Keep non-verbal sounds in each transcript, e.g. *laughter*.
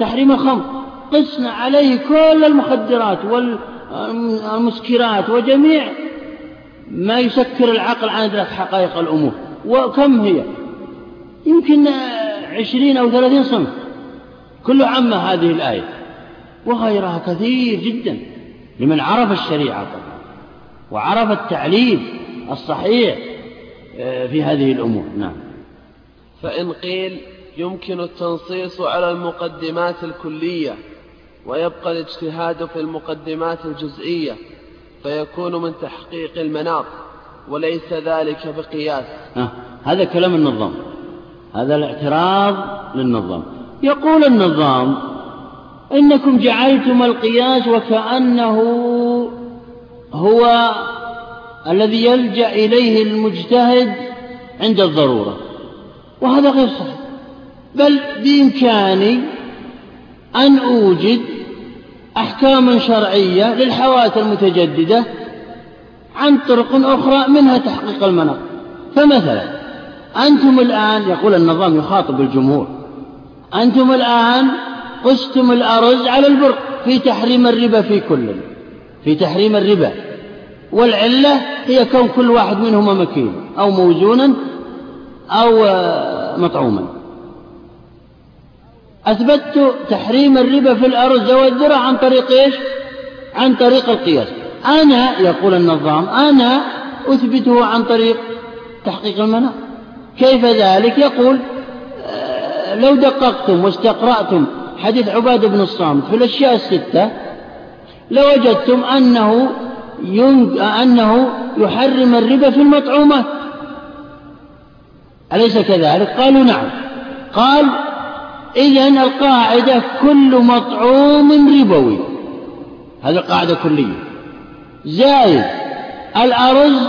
تحريم الخمر. قسنا عليه كل المخدرات والمسكرات وجميع ما يسكر العقل عن إدراك حقائق الأمور. وكم هي؟ يمكن عشرين أو ثلاثين صنف كل عامة هذه الآية. وغيرها كثير جدا. لمن عرف الشريعة طبعا. وعرف التعليم الصحيح آه، في هذه الأمور. نعم. فإن قيل يمكن التنصيص على المقدمات الكلية ويبقى الاجتهاد في المقدمات الجزئية فيكون من تحقيق المناط وليس ذلك بقياس. آه. هذا كلام النظام. هذا الاعتراض للنظام. يقول النظام إنكم جعلتم القياس وكأنه هو الذي يلجأ إليه المجتهد عند الضرورة. وهذا غير صحيح. بل بإمكاني أن أوجد أحكاما شرعية للحوادث المتجددة عن طرق أخرى منها تحقيق المناط. فمثلا أنتم الآن يقول النظام يخاطب الجمهور أنتم الآن قستم الأرز على البر في تحريم الربا في كل في تحريم الربا. والعلة هي كون كل واحد منهما مكين أو موزونا أو آه، مطعوما. أثبتت تحريم الربا في الأرز والذرة عن طريق إيش؟ عن طريق القياس. أنا يقول النظام أنا أثبته عن طريق تحقيق المناط كيف ذلك؟ يقول آه، لو دققتم واستقرأتم حديث عبادة بن الصامت في الأشياء الستة لوجدتم أنه أنه يحرم الربا في المطعومات. أليس كذلك؟ قالوا نعم. قال إذا القاعدة كل مطعوم ربوي. هذه قاعدة كلية. زائد الأرز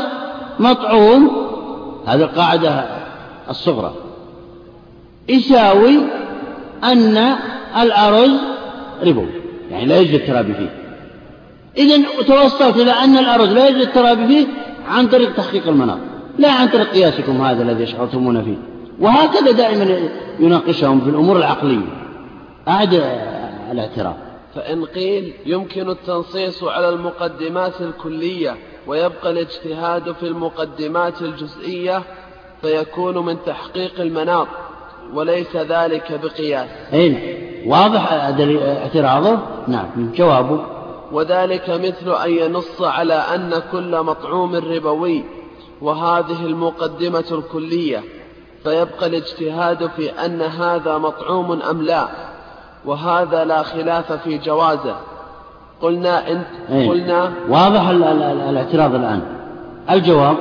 مطعوم هذه القاعدة الصغرى. يساوي أن الأرز ربوي يعني لا يجوز الترابي فيه. إذا توصلت إلى أن الأرز لا يجوز الترابي فيه عن طريق تحقيق المناط لا عن طريق قياسكم هذا الذي يشعرتمون فيه. وهكذا دائما يناقشهم في الأمور العقلية. أعد الاعتراف. فإن قيل يمكن التنصيص على المقدمات الكلية ويبقى الاجتهاد في المقدمات الجزئية فيكون من تحقيق المناط وليس ذلك بقياس. أين واضح اعتراضه؟ نعم جوابه. وذلك مثل أن ينص على أن كل مطعوم ربوي وهذه المقدمة الكلية. فيبقى الاجتهاد في أن هذا مطعوم أم لا وهذا لا خلاف في جوازه. قلنا انت أيه. قلنا واضح الاعتراض الآن. الجواب؟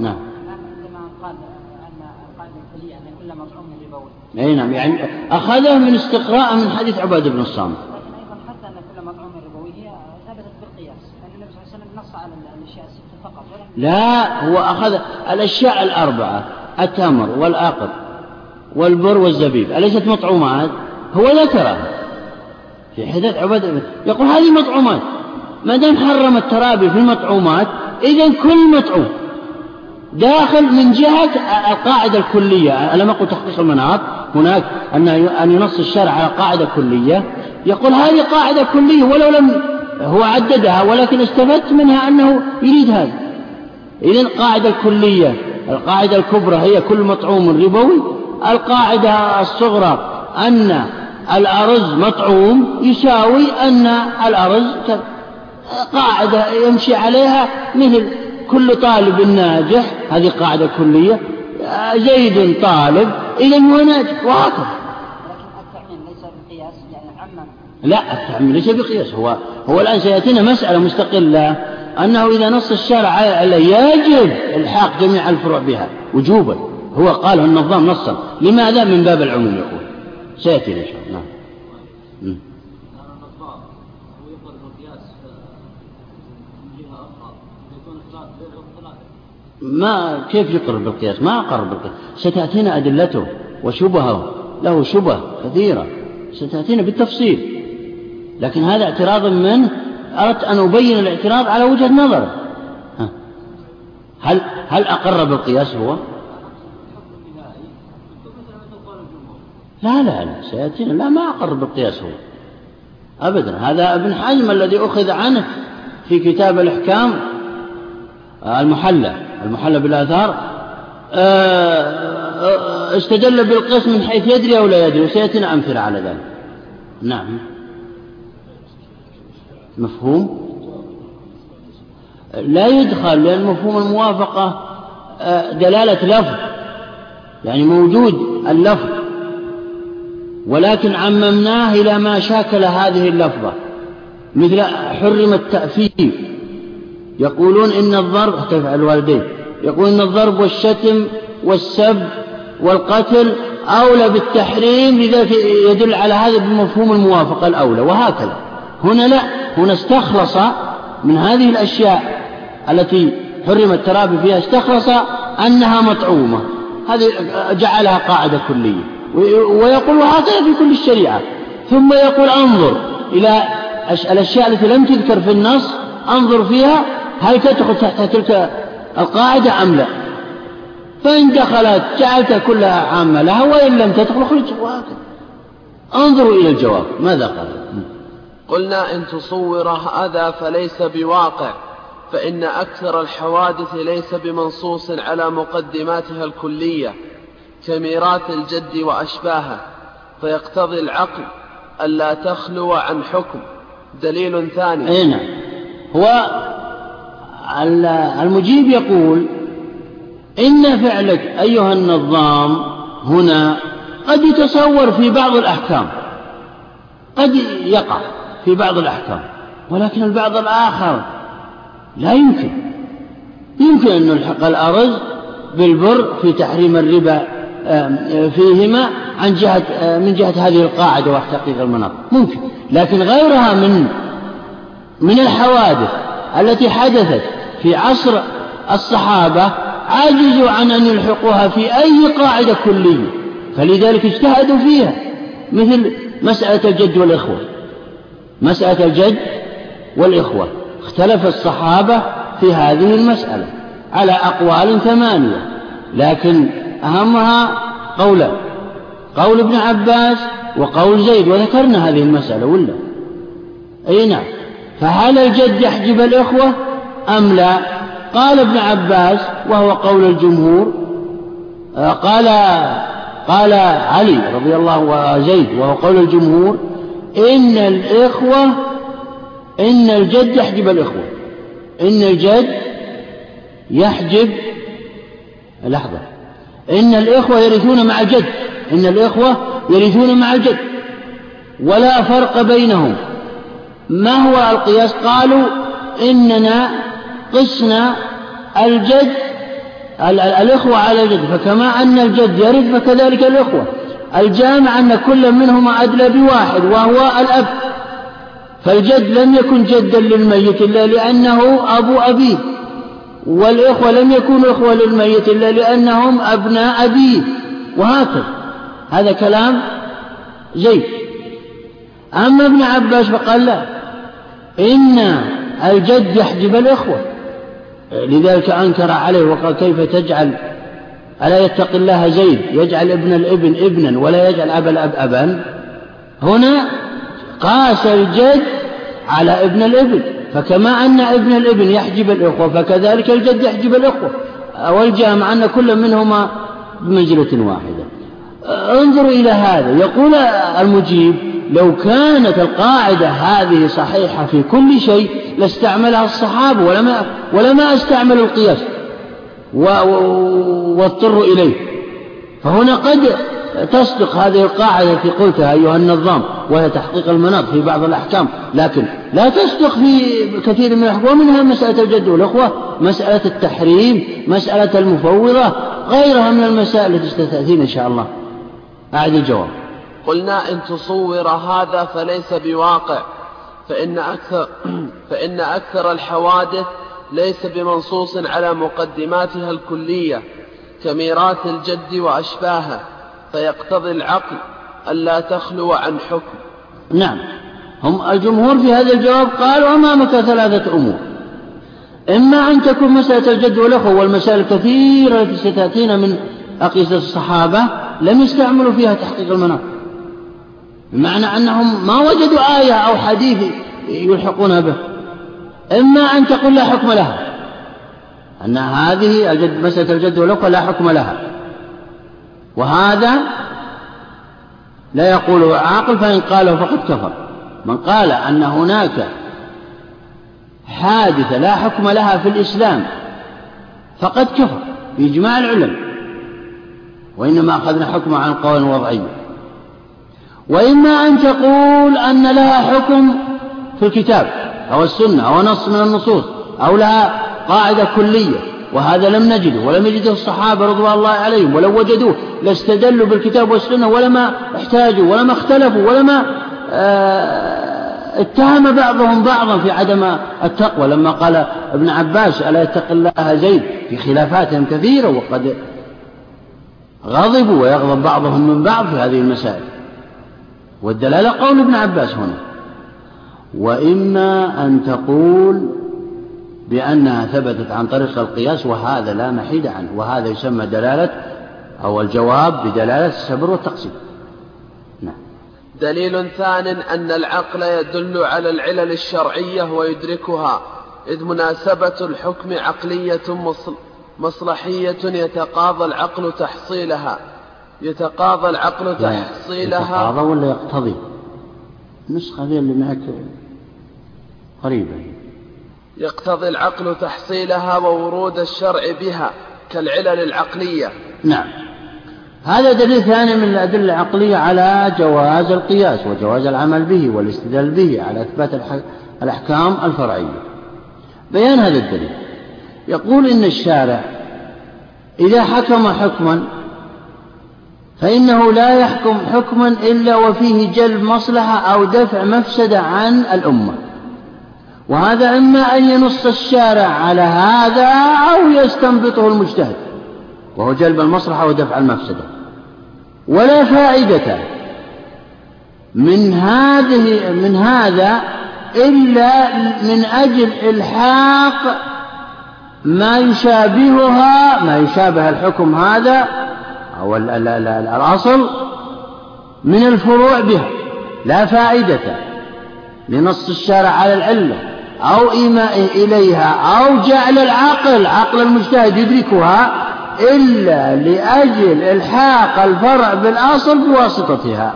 نعم. اي نعم. يعني أخذه من استقراء من حديث عباد بن الصامت. لكن أيضا حتى ان كل مطعوم ربوي هي ثبتت بالقياس لأن النبي صلى الله عليه وسلم نص على الاشياء السته فقط لا هو أخذ الأشياء الأربعة. التمر والاقط والبر والزبيب أليست مطعومات؟ هو ذكرها. في حديث عباد يقول هذه مطعومات. ما دام حرم الترابي في المطعومات اذا كل مطعوم داخل من جهة القاعدة الكلية. ألم أقل تحقيق المناط؟ هناك أن أن ينص الشرع على قاعدة كلية. يقول هذه قاعدة كلية ولو لم هو عددها ولكن استفدت منها أنه يريد هذا. إذا القاعدة الكلية القاعدة الكبرى هي كل مطعوم ربوي. القاعدة الصغرى أن الأرز مطعوم يساوي أن الأرز قاعدة يمشي عليها مثل كل طالب ناجح هذه قاعدة كلية. زيد طالب إذا هو ناجح وهكذا. لا التعميم ليس بقياس هو هو الآن سيأتينا مسألة مستقلة. أنه إذا نص الشرع على يجب إلحاق جميع الفروع بها وجوبا. هو قاله النظام نصا. لماذا من باب العموم يقول؟ سيأتينا إن شاء الله. نعم. ما كيف يقر بالقياس ما أقر بالقياس ستأتينا أدلته وشبهه. له شبه كثيرة. ستأتينا بالتفصيل. لكن هذا اعتراض منه أردت أن أبين الاعتراض على وجهة نظره هل هل أقر بالقياس هو؟ لا لا لا سيأتينا. لا ما أقر بالقياس هو. أبدا. هذا ابن حزم الذي أخذ عنه في كتاب الإحكام المحلى المحلى بالآثار. آه، استدل بالقياس من حيث يدري أو لا يدري وسيأتينا أمثلة على ذلك. نعم. مفهوم؟ لا يدخل لأن مفهوم الموافقة آه، دلالة لفظ يعني موجود اللفظ. ولكن عممناه إلى ما شاكل هذه اللفظة مثل حرم التأثير. يقولون إن الضرب كيف الوالدين؟ يقول إن الضرب والشتم والسب والقتل أولى بالتحريم لذلك يدل على هذا بمفهوم الموافقة الأولى وهكذا. هنا لا. هنا استخلص من هذه الأشياء التي حرم الترابي فيها استخلص أنها مطعومة. هذه جعلها قاعدة كلية. ويقول هكذا في كل الشريعة. ثم يقول انظر إلى الأشياء التي لم تذكر في النص انظر فيها هل تدخل تحت تلك القاعدة أم لا. فإن دخلت جعلتها كلها عامة لها وإن لم تدخل اخرج وهكذا. انظروا إلى الجواب. ماذا قال؟ قلنا إن تصور هذا فليس بواقع فإن أكثر الحوادث ليس بمنصوص على مقدماتها الكلية كميراث الجد وأشباهه فيقتضي العقل ألا تخلو عن حكم. دليل ثاني. أي نعم. هو المجيب يقول إن فعلك أيها النظام هنا قد يتصور في بعض الأحكام قد يقع. في بعض الأحكام ولكن البعض الآخر لا يمكن. يمكن أن نلحق الأرز بالبر في تحريم الربا فيهما عن جهة من جهة هذه القاعدة وتحقيق المناط. ممكن. لكن غيرها من من الحوادث التي حدثت في عصر الصحابة عجزوا عن أن يلحقوها في أي قاعدة كلية. فلذلك اجتهدوا فيها مثل مسألة الجد والإخوة. مسألة الجد والإخوة. اختلف الصحابة في هذه المسألة على أقوال ثمانية لكن أهمها قولان قول ابن عباس وقول زيد وذكرنا هذه المسألة ولا؟ أي نعم. فهل الجد يحجب الإخوة أم لا؟ قال ابن عباس وهو قول الجمهور آه، قال قال علي رضي الله وزيد وهو قول الجمهور إن الإخوة إن الجد يحجب الإخوة. إن الجد يحجب لحظة. إن الإخوة يرثون مع الجد. إن الإخوة يرثون مع الجد. ولا فرق بينهم. ما هو القياس؟ قالوا إننا قسنا الجد الإخوة على الجد. فكما أن الجد يرث فكذلك الإخوة. الجامع أن كل منهما أدلى بواحد وهو الأب. فالجد لم يكن جدا للميت إلا لأنه أبو أبيه والإخوة لم يكونوا إخوة للميت إلا لأنهم أبناء أبيه وهكذا. هذا كلام زيد أما ابن عباس فقال لا إن الجد يحجب الإخوة. لذلك أنكر عليه وقال كيف تجعل ألا يتقي الله زيد؟ يجعل ابن الابن ابنا ولا يجعل أبا الأب أبا. هنا قاس الجد على ابن الابن. فكما أن ابن الابن يحجب الإخوة فكذلك الجد يحجب الإخوة. والجامع أن كل منهما بمنزلة واحدة. انظروا إلى هذا. يقول المجيب لو كانت القاعدة هذه صحيحة في كل شيء لاستعملها الصحابة ولما, ولما استعمل القياس. واضطروا إليه. فهنا قد تصدق هذه القاعدة التي قلتها أيها النظام وهي تحقيق المناط في بعض الأحكام. لكن لا تصدق في كثير من الأحكام ومنها مسألة الجد والأخوة مسألة التحريم مسألة المفوضة غيرها من المسائل التي ستأتينا إن شاء الله. أعد الجواب. قلنا إن تصور هذا فليس بواقع فإن أكثر, *clears throat* فإن أكثر الحوادث ليس بمنصوص على مقدماتها الكلية كميراث الجد وأشباهه فيقتضي العقل ألا تخلو عن حكم. نعم. هم الجمهور في هذا الجواب قالوا أمامك ثلاثة أمور. إما أن تكون مسألة الجد والأخوة والمسائل الكثيرة التي ستأتينا من أقيسة الصحابة لم يستعملوا فيها تحقيق المناط بمعنى أنهم ما وجدوا آية أو حديث يلحقون به. إما أن تقول لا حكم لها. أن هذه الجد مسألة الجد والأخوة لا حكم لها. وهذا لا يقوله عاقل فإن قاله فقد كفر. من قال أن هناك حادثة لا حكم لها في الإسلام فقد كفر بإجماع العلم. وإنما أخذنا حكمه عن القول الوضعي وإما أن تقول أن لها حكم في الكتاب. أو السنة أو نص من النصوص أو لها قاعدة كلية وهذا لم نجده ولم يجده الصحابة رضوان الله عليهم ولو وجدوه لاستدلوا بالكتاب والسنة ولما احتاجوا ولما اختلفوا ولما آه، اتهم بعضهم بعضا في عدم التقوى. لما قال ابن عباس ألا يتق الله زيد في خلافاتهم كثيرة وقد غضبوا ويغضب بعضهم من بعض في هذه المسائل. والدلالة قول ابن عباس هنا. وإما أن تقول بأنها ثبتت عن طريق القياس وهذا لا محيد عنه وهذا يسمى دلالة أو الجواب بدلالة السبر والتقسيم نعم. دليل ثان أن العقل يدل على العلل الشرعية ويدركها إذ مناسبة الحكم عقلية مصلحية يتقاضى العقل تحصيلها. يتقاضى العقل تحصيلها يتقاضى ولا يقتضي؟ النسخة ذي اللي معك قريبة يقتضي العقل تحصيلها وورود الشرع بها كالعلل العقلية. نعم. هذا دليل ثاني من الأدلة العقلية على جواز القياس وجواز العمل به والاستدلال به على إثبات الأحكام الفرعية. بيان هذا الدليل. يقول إن الشارع إذا حكم حكما فإنه لا يحكم حكما إلا وفيه جلب مصلحة أو دفع مفسدة عن الأمة. وهذا إما أن ينص الشارع على هذا أو يستنبطه المجتهد وهو جلب المصلحة ودفع المفسدة. ولا فائدة من هذه من هذا إلا من أجل إلحاق ما يشابهها ما يشابه الحكم هذا أو الأصل من الفروع بها. لا فائدة لنص الشارع على العلة. أو إيماء إليها أو جعل العقل عقل المجتهد يدركها إلا لأجل إلحاق الفرع بالأصل بواسطتها.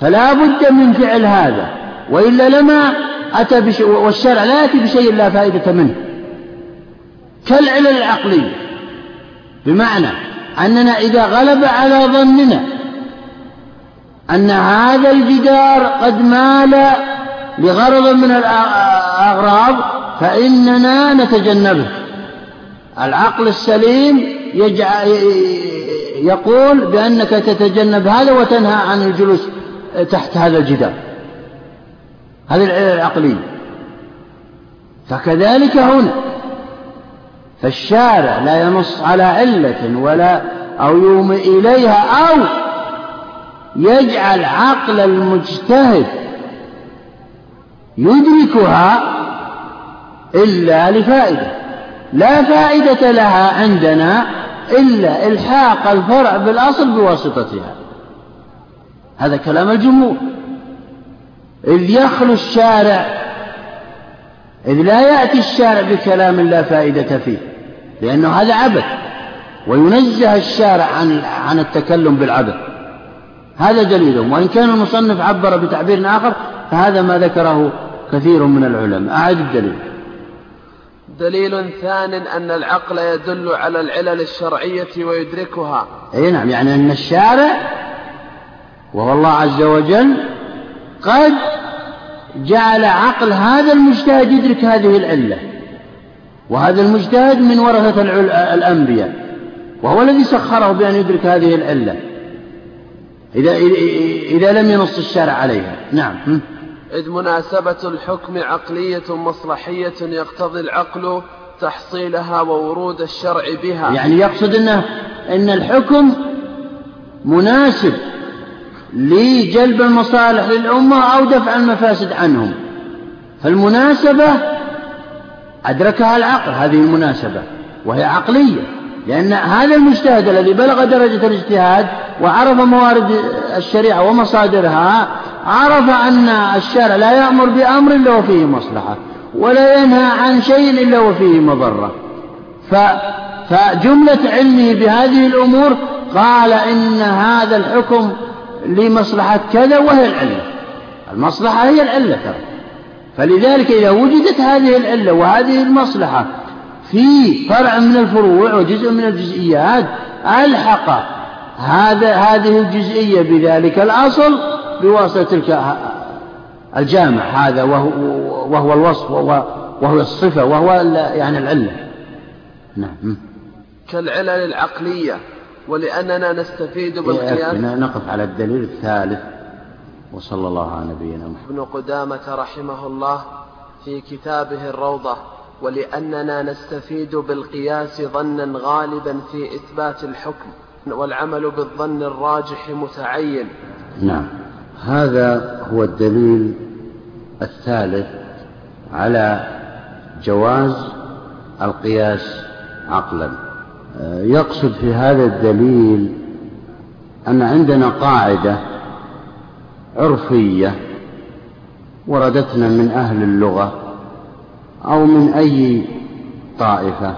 فلا بد من فعل هذا وإلا لما أتى بشيء والشرع لا يأتي بشيء لا فائدة منه. كالعلل العقلية بمعنى أننا إذا غلب على ظننا أن هذا الجدار قد مال لغرض من الأغراض فإننا نتجنبه. العقل السليم يقول بأنك تتجنب هذا وتنهى عن الجلوس تحت هذا الجدار. هذه العلة العقلية. فكذلك هنا. فالشارع لا ينص على علة ولا أو يومئ إليها أو يجعل عقل المجتهد يدركها إلا لفائدة. لا فائدة لها عندنا إلا إلحاق الفرع بالأصل بواسطتها. هذا كلام الجمهور. إذ يخلو الشارع إذ لا يأتي الشارع بكلام لا فائدة فيه لأنه هذا عبث وينزه الشارع عن عن التكلم بالعبث. هذا دليل وإن كان المصنف عبر بتعبير آخر فهذا ما ذكره كثير من العلماء. أعد الدليل. دليل ثان أن العقل يدل على العلل الشرعية ويدركها. أي نعم يعني أن الشارع وهو الله عز وجل قد جعل عقل هذا المجتهد يدرك هذه العلة. وهذا المجتهد من ورثة الأنبياء. وهو الذي سخره بأن يدرك هذه العلة. إذا, إذا لم ينص الشارع عليها. نعم. إذ مناسبة الحكم عقلية مصلحية يقتضي العقل تحصيلها وورود الشرع بها. يعني يقصد أنه أن الحكم مناسب لجلب المصالح للأمة أو دفع المفاسد عنهم. فالمناسبة أدركها العقل هذه المناسبة وهي عقلية. لأن هذا المجتهد الذي بلغ درجة الاجتهاد وعرف موارد الشريعة ومصادرها عرف أن الشارع لا يأمر بأمر إلا وفيه مصلحة ولا ينهى عن شيء إلا وفيه مضرة. فجملة علمه بهذه الأمور قال إن هذا الحكم لمصلحة كذا وهي العلة. المصلحة هي العلة ترى. فلذلك إذا وجدت هذه العلة وهذه المصلحة في فرع من الفروع وجزء من الجزئيات ألحق هذا هذه الجزئية بذلك الأصل بواسطة تلك الجامع هذا وهو, وهو الوصف وهو, الصفة وهو يعني العلة. نعم. كالعلل العقلية ولأننا نستفيد بالقياس نقف على الدليل الثالث. وصلى الله على نبينا محمد. ابن قدامة رحمه الله في كتابه الروضة ولأننا نستفيد بالقياس ظنا غالبا في إثبات الحكم والعمل بالظن الراجح متعين. نعم. هذا هو الدليل الثالث على جواز القياس عقلا. يقصد في هذا الدليل أن عندنا قاعدة عرفية وردتنا من أهل اللغة أو من أي طائفة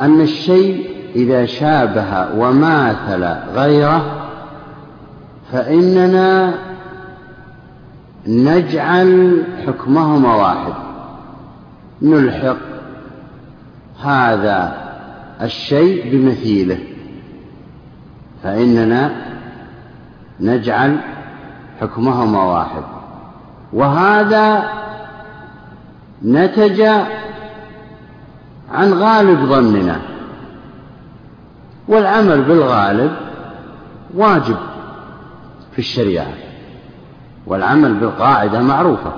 أن الشيء إذا شابه وماثل غيره فإننا نجعل حكمهما واحد. نلحق هذا الشيء بمثيله. فإننا نجعل حكمهما واحد. وهذا نتج عن غالب ظننا. والعمل بالغالب واجب. في الشريعة. والعمل بالقاعدة معروفة.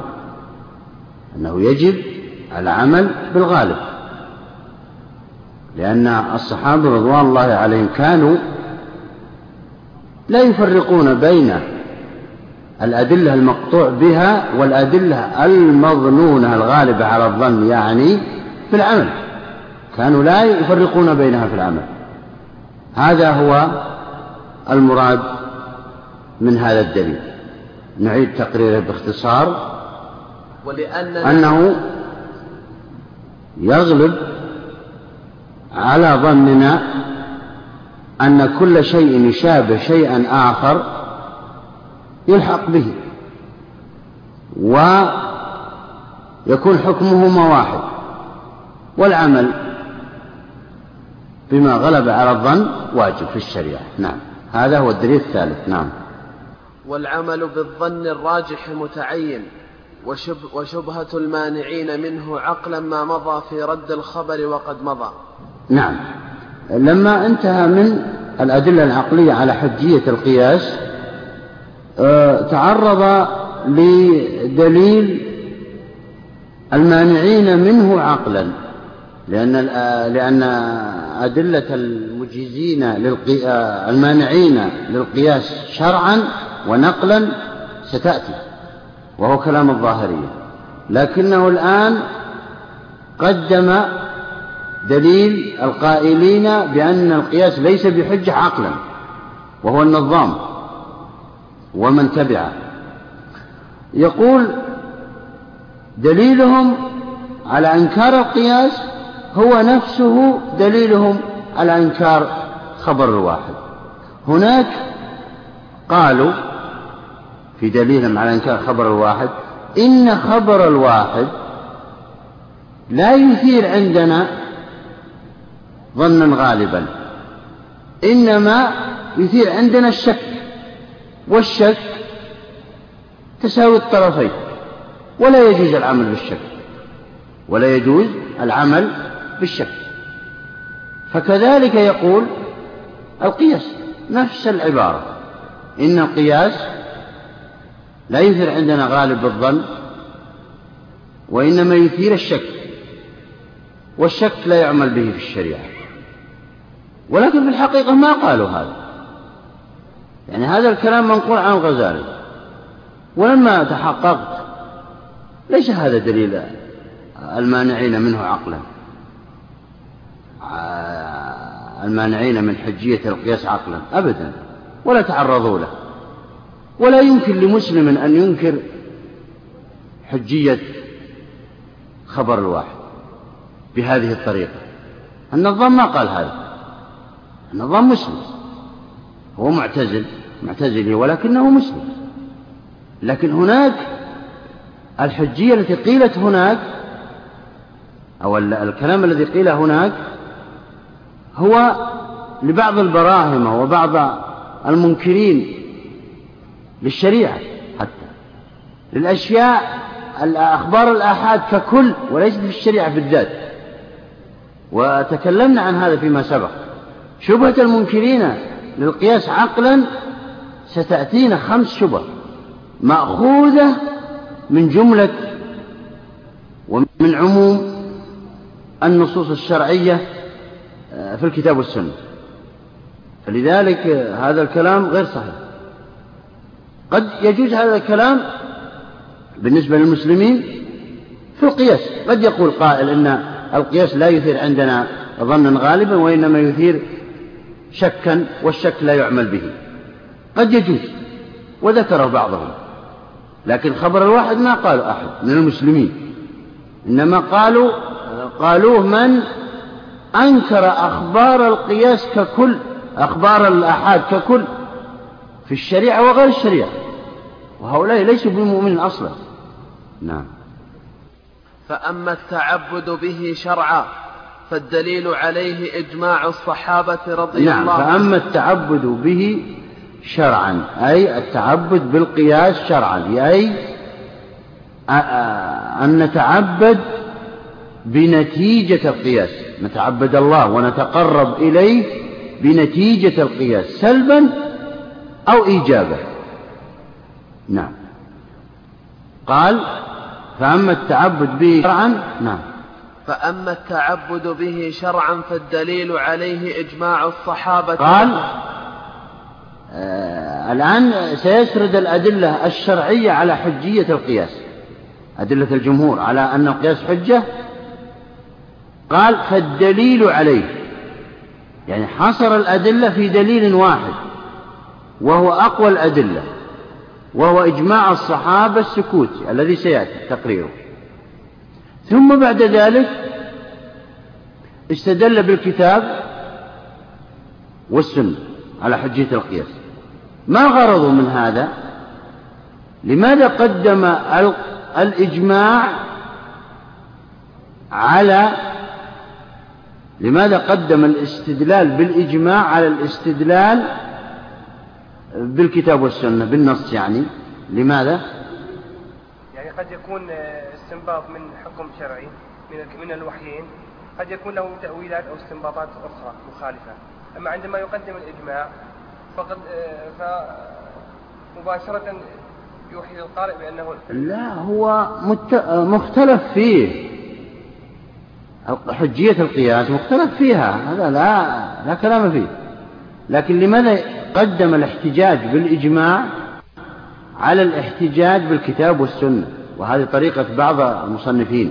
أنه يجب العمل بالغالب. لأن الصحابة رضوان الله عليهم كانوا لا يفرقون بين الأدلة المقطوع بها والأدلة المظنونة الغالبة على الظن يعني في العمل. كانوا لا يفرقون بينها في العمل. هذا هو المراد من هذا الدليل. نعيد تقريره باختصار. ولأن أنه يغلب على ظننا أن كل شيء يشابه شيئا آخر يلحق به ويكون حكمهما واحد والعمل بما غلب على الظن واجب في الشريعة. نعم هذا هو الدليل الثالث. نعم. والعمل بالظن الراجح متعين وشب وشبهة المانعين منه عقلا ما مضى في رد الخبر وقد مضى. نعم. لما انتهى من الأدلة العقلية على حجية القياس آه، تعرض لدليل المانعين منه عقلا لأن لأن أدلة المجيزين آه، المانعين للقياس شرعا ونقلا ستأتي وهو كلام الظاهرية. لكنه الآن قدم دليل القائلين بأن القياس ليس بحجة عقلا وهو النظام ومن تبعه. يقول دليلهم على إنكار القياس هو نفسه دليلهم على إنكار خبر الواحد هناك قالوا في دليلهم على انكار خبر الواحد إن خبر الواحد لا يثير عندنا ظنا غالبا إنما يثير عندنا الشك والشك تساوي الطرفين ولا يجوز العمل بالشك ولا يجوز العمل بالشك. فكذلك يقول القياس نفس العبارة إن القياس لا يثير عندنا غالب الظن وإنما يثير الشك والشك لا يعمل به في الشريعة. ولكن في الحقيقة ما قالوا هذا. يعني هذا الكلام منقول عن الغزالي. ولما تحققت ليس هذا دليل المانعين منه عقلا. المانعين من حجية القياس عقلا أبدا ولا تعرضوا له. ولا يمكن لمسلم أن ينكر حجية خبر الواحد بهذه الطريقة. النظام ما قال هذا. النظام مسلم. هو معتزل معتزلي ولكنه مسلم. لكن هناك الحجية التي قيلت هناك أو الكلام الذي قيل هناك هو لبعض البراهمة وبعض المنكرين. للشريعة حتى. للأشياء الأخبار الآحاد ككل وليست في الشريعة بالذات. وتكلمنا عن هذا فيما سبق. شبهة المنكرين للقياس عقلا ستأتينا خمس شبه مأخوذة من جملة ومن عموم النصوص الشرعية آه، في الكتاب والسنة. فلذلك هذا الكلام غير صحيح. قد يجوز هذا الكلام بالنسبة للمسلمين في القياس. قد يقول قائل إن القياس لا يثير عندنا ظنا غالبا وإنما يثير شكا والشك لا يعمل به. قد يجوز وذكره بعضهم. لكن خبر الواحد ما قالوا أحد من المسلمين. إنما قالوا قالوه من أنكر أخبار القياس ككل أخبار الآحاد ككل في الشريعة وغير الشريعة. وهؤلاء ليسوا بمؤمنين أصلا. نعم. فأما التعبد به شرعا فالدليل عليه إجماع الصحابة رضي نعم الله عنهم. فأما التعبد به شرعا أي التعبد بالقياس شرعا أي أن نتعبد بنتيجة القياس. نتعبد الله ونتقرب إليه بنتيجة القياس. سلبا أو إيجابا نعم. قال فأما التعبد به شرعا نعم. فأما التعبد به شرعا فالدليل عليه إجماع الصحابة. قال آه الآن سيسرد الأدلة الشرعية على حجية القياس. أدلة الجمهور على أن القياس حجة. قال فالدليل عليه. يعني حصر الأدلة في دليل واحد. وهو أقوى الأدلة وهو إجماع الصحابة السكوت الذي سيأتي تقريره. ثم بعد ذلك استدل بالكتاب والسنة على حجية القياس. ما غرضوا من هذا؟ لماذا قدم الإجماع على لماذا قدم الاستدلال بالإجماع على الاستدلال بالكتاب والسنة بالنص يعني. لماذا؟ يعني قد يكون استنباط من حكم شرعي من من الوحيين. قد يكون له تأويلات أو استنباطات أخرى مخالفة. أما عندما يقدم الإجماع فقد فمباشرة يوحي للقارئ بأنه لا هو مختلف فيه. حجية القياس مختلف فيها. هذا لا لا كلام فيه. لكن لماذا قدم الاحتجاج بالإجماع على الاحتجاج بالكتاب والسنة وهذه طريقة بعض المصنفين.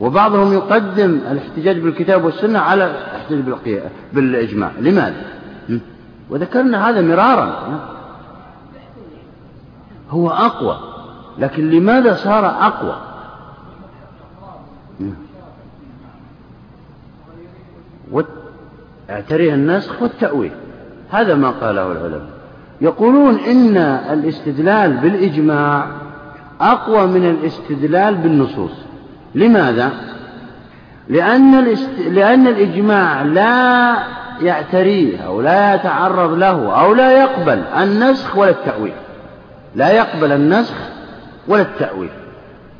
وبعضهم يقدم الاحتجاج بالكتاب والسنة على الاحتجاج بالإجماع. لماذا؟ وذكرنا هذا مرارا. هو أقوى. لكن لماذا صار أقوى؟ اعتريه النسخ والتأويل. هذا ما قاله العلماء. يقولون إن الاستدلال بالإجماع أقوى من الاستدلال بالنصوص. لماذا؟ لأن, الاست... لأن الإجماع لا يعتريه أو لا يتعرض له أو لا يقبل النسخ ولا التأويل. لا يقبل النسخ ولا التأويل.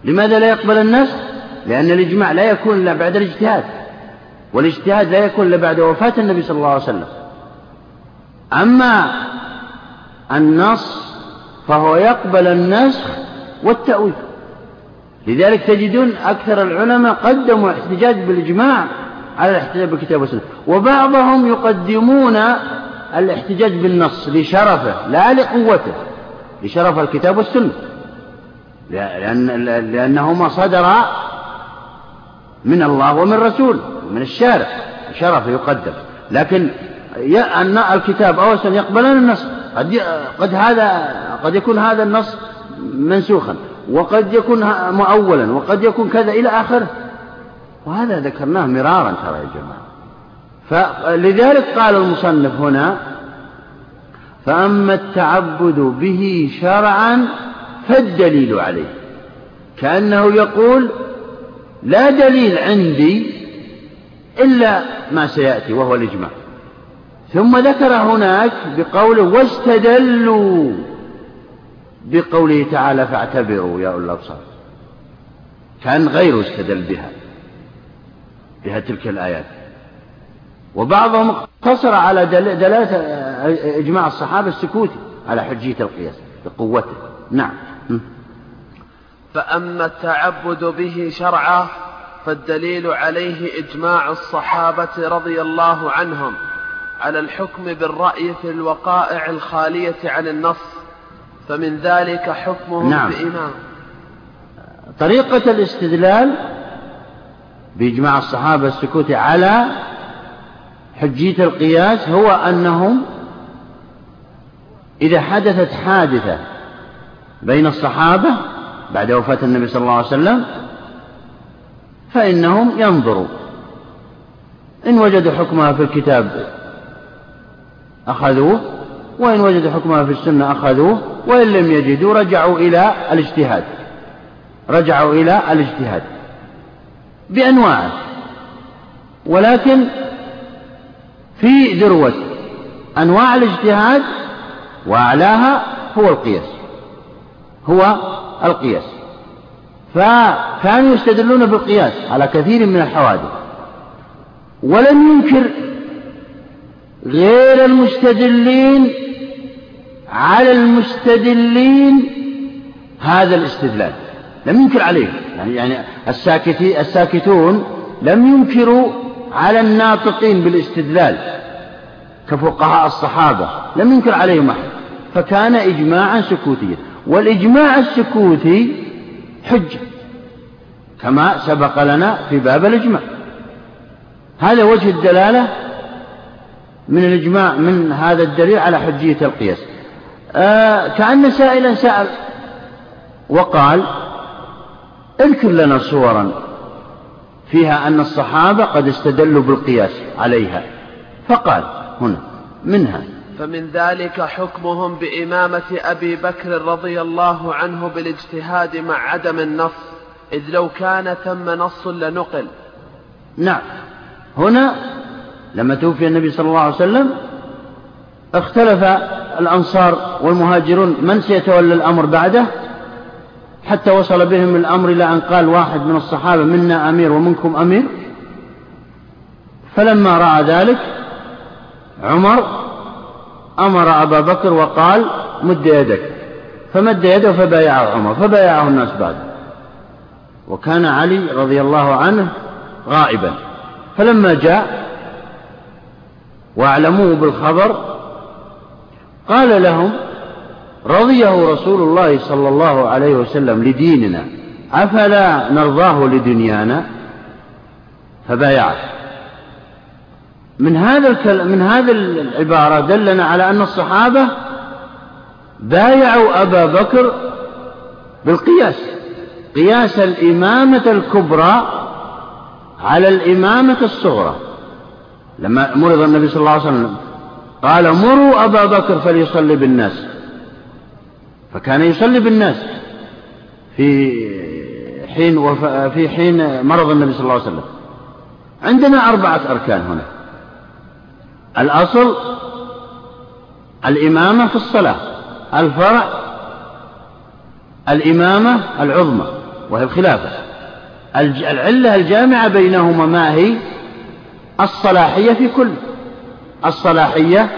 لماذا لا يقبل النسخ؟ لأن الإجماع لا يكون إلا بعد الاجتهاد. والاجتهاد لا يكون إلا بعد وفاة النبي صلى الله عليه وسلم. أما النص فهو يقبل النسخ والتأويل. لذلك تجدون أكثر العلماء قدموا الاحتجاج بالإجماع على الاحتجاج بالكتاب والسنة. وبعضهم يقدمون الاحتجاج بالنص لشرفه لا لقوته لشرف الكتاب والسنة. لأن لأنهما صدرا من الله ومن رسوله ومن الشارع. شرف يقدم. لكن أن الكتاب أو السنة يقبلان النص. قد قد هذا قد يكون هذا النص منسوخا وقد يكون مؤولا وقد يكون كذا إلى آخره. وهذا ذكرناه مرارا ترى يا جماعة. فلذلك قال المصنف هنا فأما التعبد به شرعا فالدليل عليه. كأنه يقول لا دليل عندي إلا ما سيأتي وهو الإجماع. ثم ذكر هناك بقوله واستدلوا بقوله تعالى فاعتبروا يا أولي الأبصار. كان غيره استدل بها بها تلك الآيات. وبعضهم اقتصر على دلالة إجماع الصحابة السكوتي على حجية القياس بقوته. نعم. فأما التعبد به شرعا فالدليل عليه إجماع الصحابة رضي الله عنهم. على الحكم بالرأي في الوقائع الخالية عن النص فمن ذلك حكمهم نعم. بإمام طريقة الاستدلال بإجماع الصحابة السكوت على حجية القياس هو أنهم إذا حدثت حادثة بين الصحابة بعد وفاة النبي صلى الله عليه وسلم فإنهم ينظروا إن وجدوا حكمها في الكتاب أخذوه وإن وجدوا حكمها في السنة أخذوه وإن لم يجدوا رجعوا إلى الاجتهاد. رجعوا إلى الاجتهاد بأنواعه ولكن في ذروة أنواع الاجتهاد وأعلاها هو القياس هو القياس. فكانوا يستدلون بالقياس على كثير من الحوادث ولم ينكر غير المستدلين على المستدلين هذا الاستدلال. لم ينكر عليه. يعني يعني الساكتي الساكتون لم ينكروا على الناطقين بالاستدلال كفقهاء الصحابة. لم ينكر عليهم أحد. فكان إجماعا سكوتيا. والإجماع السكوتي حجة كما سبق لنا في باب الإجماع. هذا وجه الدلالة من الإجماع من هذا الدليل على حجية القياس. آه كأن سائلا سأل وقال اذكر لنا صورا فيها أن الصحابة قد استدلوا بالقياس عليها. فقال هنا منها فمن ذلك حكمهم بإمامة أبي بكر رضي الله عنه بالاجتهاد مع عدم النص إذ لو كان ثم نص لنقل. نعم. هنا لما توفي النبي صلى الله عليه وسلم اختلف الأنصار والمهاجرون من سيتولى الأمر بعده حتى وصل بهم الأمر إلى أن قال واحد من الصحابة منا أمير ومنكم أمير فلما رأى ذلك عمر أمر أبا بكر وقال مد يدك فمد يده فبايعه عمر فبايعه الناس بعد وكان علي رضي الله عنه غائبا فلما جاء واعلموه بالخبر. قال لهم رضيه رسول الله صلى الله عليه وسلم لديننا أفلا نرضاه لدنيانا؟ فبايعه. من هذا من هذه العبارة دلنا على أن الصحابة بايعوا أبا بكر بالقياس. قياس الإمامة الكبرى على الإمامة الصغرى. لما مرض النبي صلى الله عليه وسلم قال مروا أبا بكر فليصلي بالناس. فكان يصلي بالناس في حين وف... في حين مرض النبي صلى الله عليه وسلم. عندنا أربعة أركان هنا. الأصل الإمامة في الصلاة. الفرع الإمامة العظمى وهي الخلافة. العلة الجامعة بينهما ما هي؟ الصلاحية في كل الصلاحية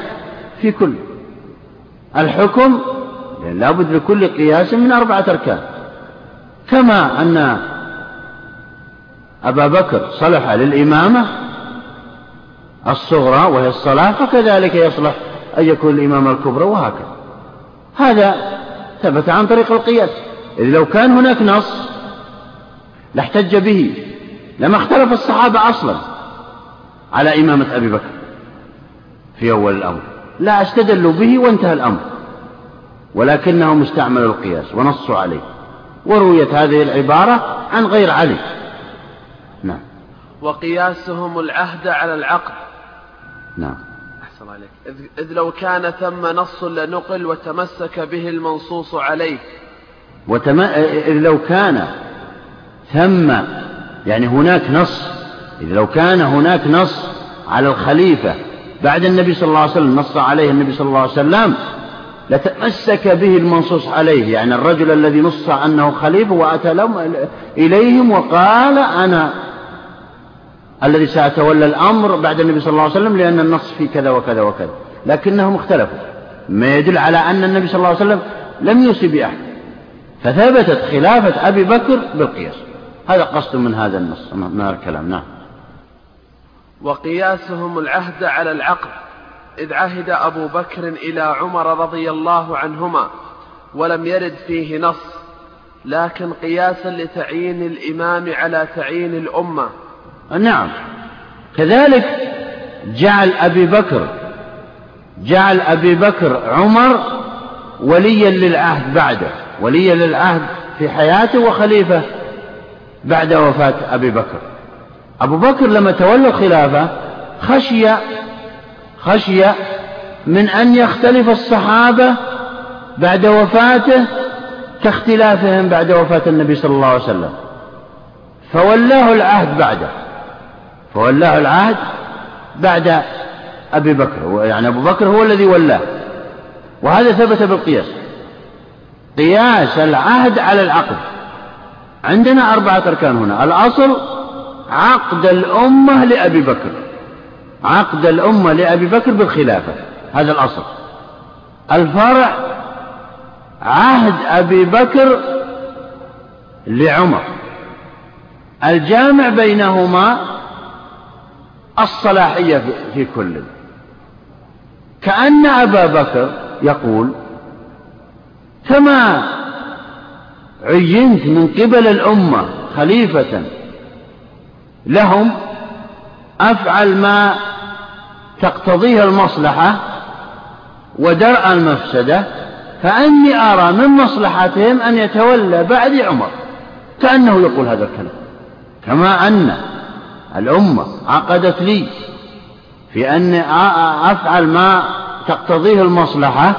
في كل. الحكم لابد لكل قياس من أربعة أركان. كما أن أبا بكر صلح للإمامة الصغرى وهي الصلاة فكذلك يصلح أن يكون الإمامة الكبرى وهكذا. هذا ثبت عن طريق القياس. إذ لو كان هناك نص لاحتج به لما اختلف الصحابة أصلا على إمامة أبي بكر في أول الأمر. لا استدلوا به وانتهى الأمر. ولكنهم استعملوا القياس ونصوا عليه. ورويت هذه العبارة عن غير علي. نعم. وقياسهم العهد على العقد. نعم. أحسن عليك. إذ, إذ لو كان ثم نص لنقل وتمسك به المنصوص عليه. وتم... إذ لو كان ثم يعني هناك نص إذ لو كان هناك نص على الخليفة بعد النبي صلى الله عليه وسلم نص عليه النبي صلى الله عليه وسلم لتمسك به المنصوص عليه يعني الرجل الذي نص أنه خليفة وأتى لهم إليهم وقال أنا الذي سأتولى الأمر بعد النبي صلى الله عليه وسلم لأن النص في كذا وكذا وكذا. لكنهم اختلفوا. ما يدل على أن النبي صلى الله عليه وسلم لم يوصي بأحد. فثبتت خلافة أبي بكر بالقياس. هذا قصد من هذا النص. من هذا الكلام؟ نعم. وقياسهم العهد على العقد إذ عهد أبو بكر إلى عمر رضي الله عنهما ولم يرد فيه نص لكن قياسا لتعيين الإمام على تعيين الأمة. نعم. كذلك جعل أبي بكر جعل أبي بكر عمر وليا للعهد بعده وليا للعهد في حياته وخليفة بعد وفاة أبي بكر. أبو بكر لما تولى الخلافة خشي خشي من أن يختلف الصحابة بعد وفاته كاختلافهم بعد وفاة النبي صلى الله عليه وسلم. فولاه العهد بعده. فولاه العهد بعد أبي بكر يعني أبو بكر هو الذي ولاه. وهذا ثبت بالقياس. قياس العهد على العقد عندنا أربعة أركان هنا. الأصل عقد الأمة لأبي بكر. عقد الأمة لأبي بكر بالخلافة. هذا الأصل. الفرع عهد أبي بكر لعمر. الجامع بينهما الصلاحية في كل. كأن أبا بكر يقول كما عينت من قبل الأمة خليفة لهم أفعل ما تقتضيه المصلحة ودرء المفسدة فأني أرى من مصلحتهم أن يتولى بعد عمر كأنه يقول هذا الكلام. كما أن الأمة عقدت لي في أن أفعل ما تقتضيه المصلحة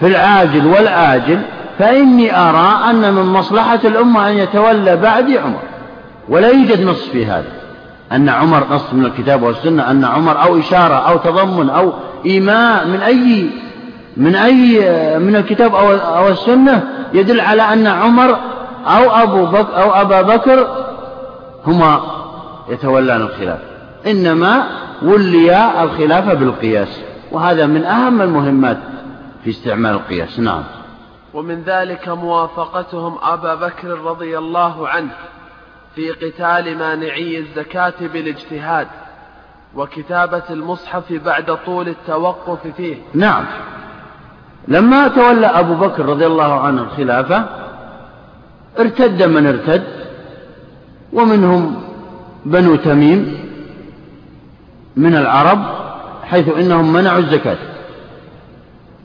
في العاجل والآجل فإني أرى أن من مصلحة الأمة أن يتولى بعدي عمر. ولا يوجد نص في هذا. أن عمر نص من الكتاب والسنة أن عمر أو إشارة أو تضمن أو إيماء من أي من أي من الكتاب أو أو السنة يدل على أن عمر أو أبو بكر أو أبا بكر هما يتولان الخلافة إنما وليا الخلافة بالقياس. وهذا من أهم المهمات في استعمال القياس. نعم. ومن ذلك موافقتهم أبا بكر رضي الله عنه. في قتال مانعي الزكاة بالاجتهاد وكتابة المصحف بعد طول التوقف فيه. نعم. لما تولى أبو بكر رضي الله عنه الخلافة ارتد من ارتد ومنهم بنو تميم من العرب حيث إنهم منعوا الزكاة.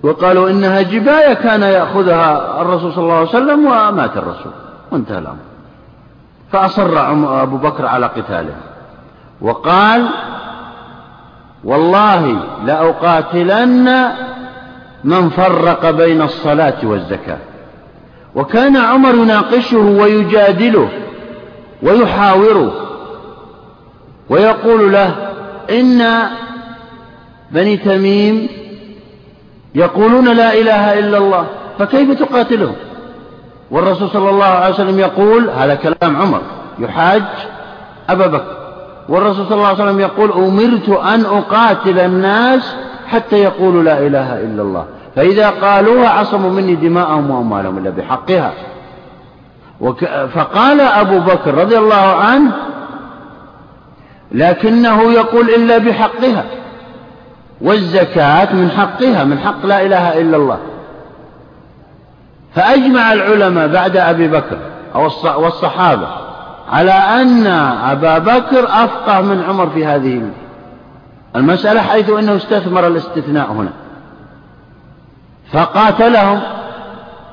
وقالوا إنها جباية كان يأخذها الرسول صلى الله عليه وسلم ومات الرسول وانتهى الأمر. فأصر أبو بكر على قتاله. وقال والله لأقاتلن من فرق بين الصلاة والزكاة. وكان عمر يناقشه ويجادله ويحاوره ويقول له إن بني تميم يقولون لا إله إلا الله فكيف تقاتلهم؟ والرسول صلى الله عليه وسلم يقول هذا كلام عمر يحاج أبا بكر. والرسول صلى الله عليه وسلم يقول أمرت أن أقاتل الناس حتى يقولوا لا إله إلا الله. فإذا قالوها عصموا مني دماءهم وأموالهم إلا بحقها. وك... فقال أبو بكر رضي الله عنه لكنه يقول إلا بحقها والزكاة من حقها من حق لا إله إلا الله. فأجمع العلماء بعد أبي بكر والصحابة على أن أبا بكر أفقه من عمر في هذه المسألة. حيث أنه استثمر الاستثناء هنا. فقاتلهم.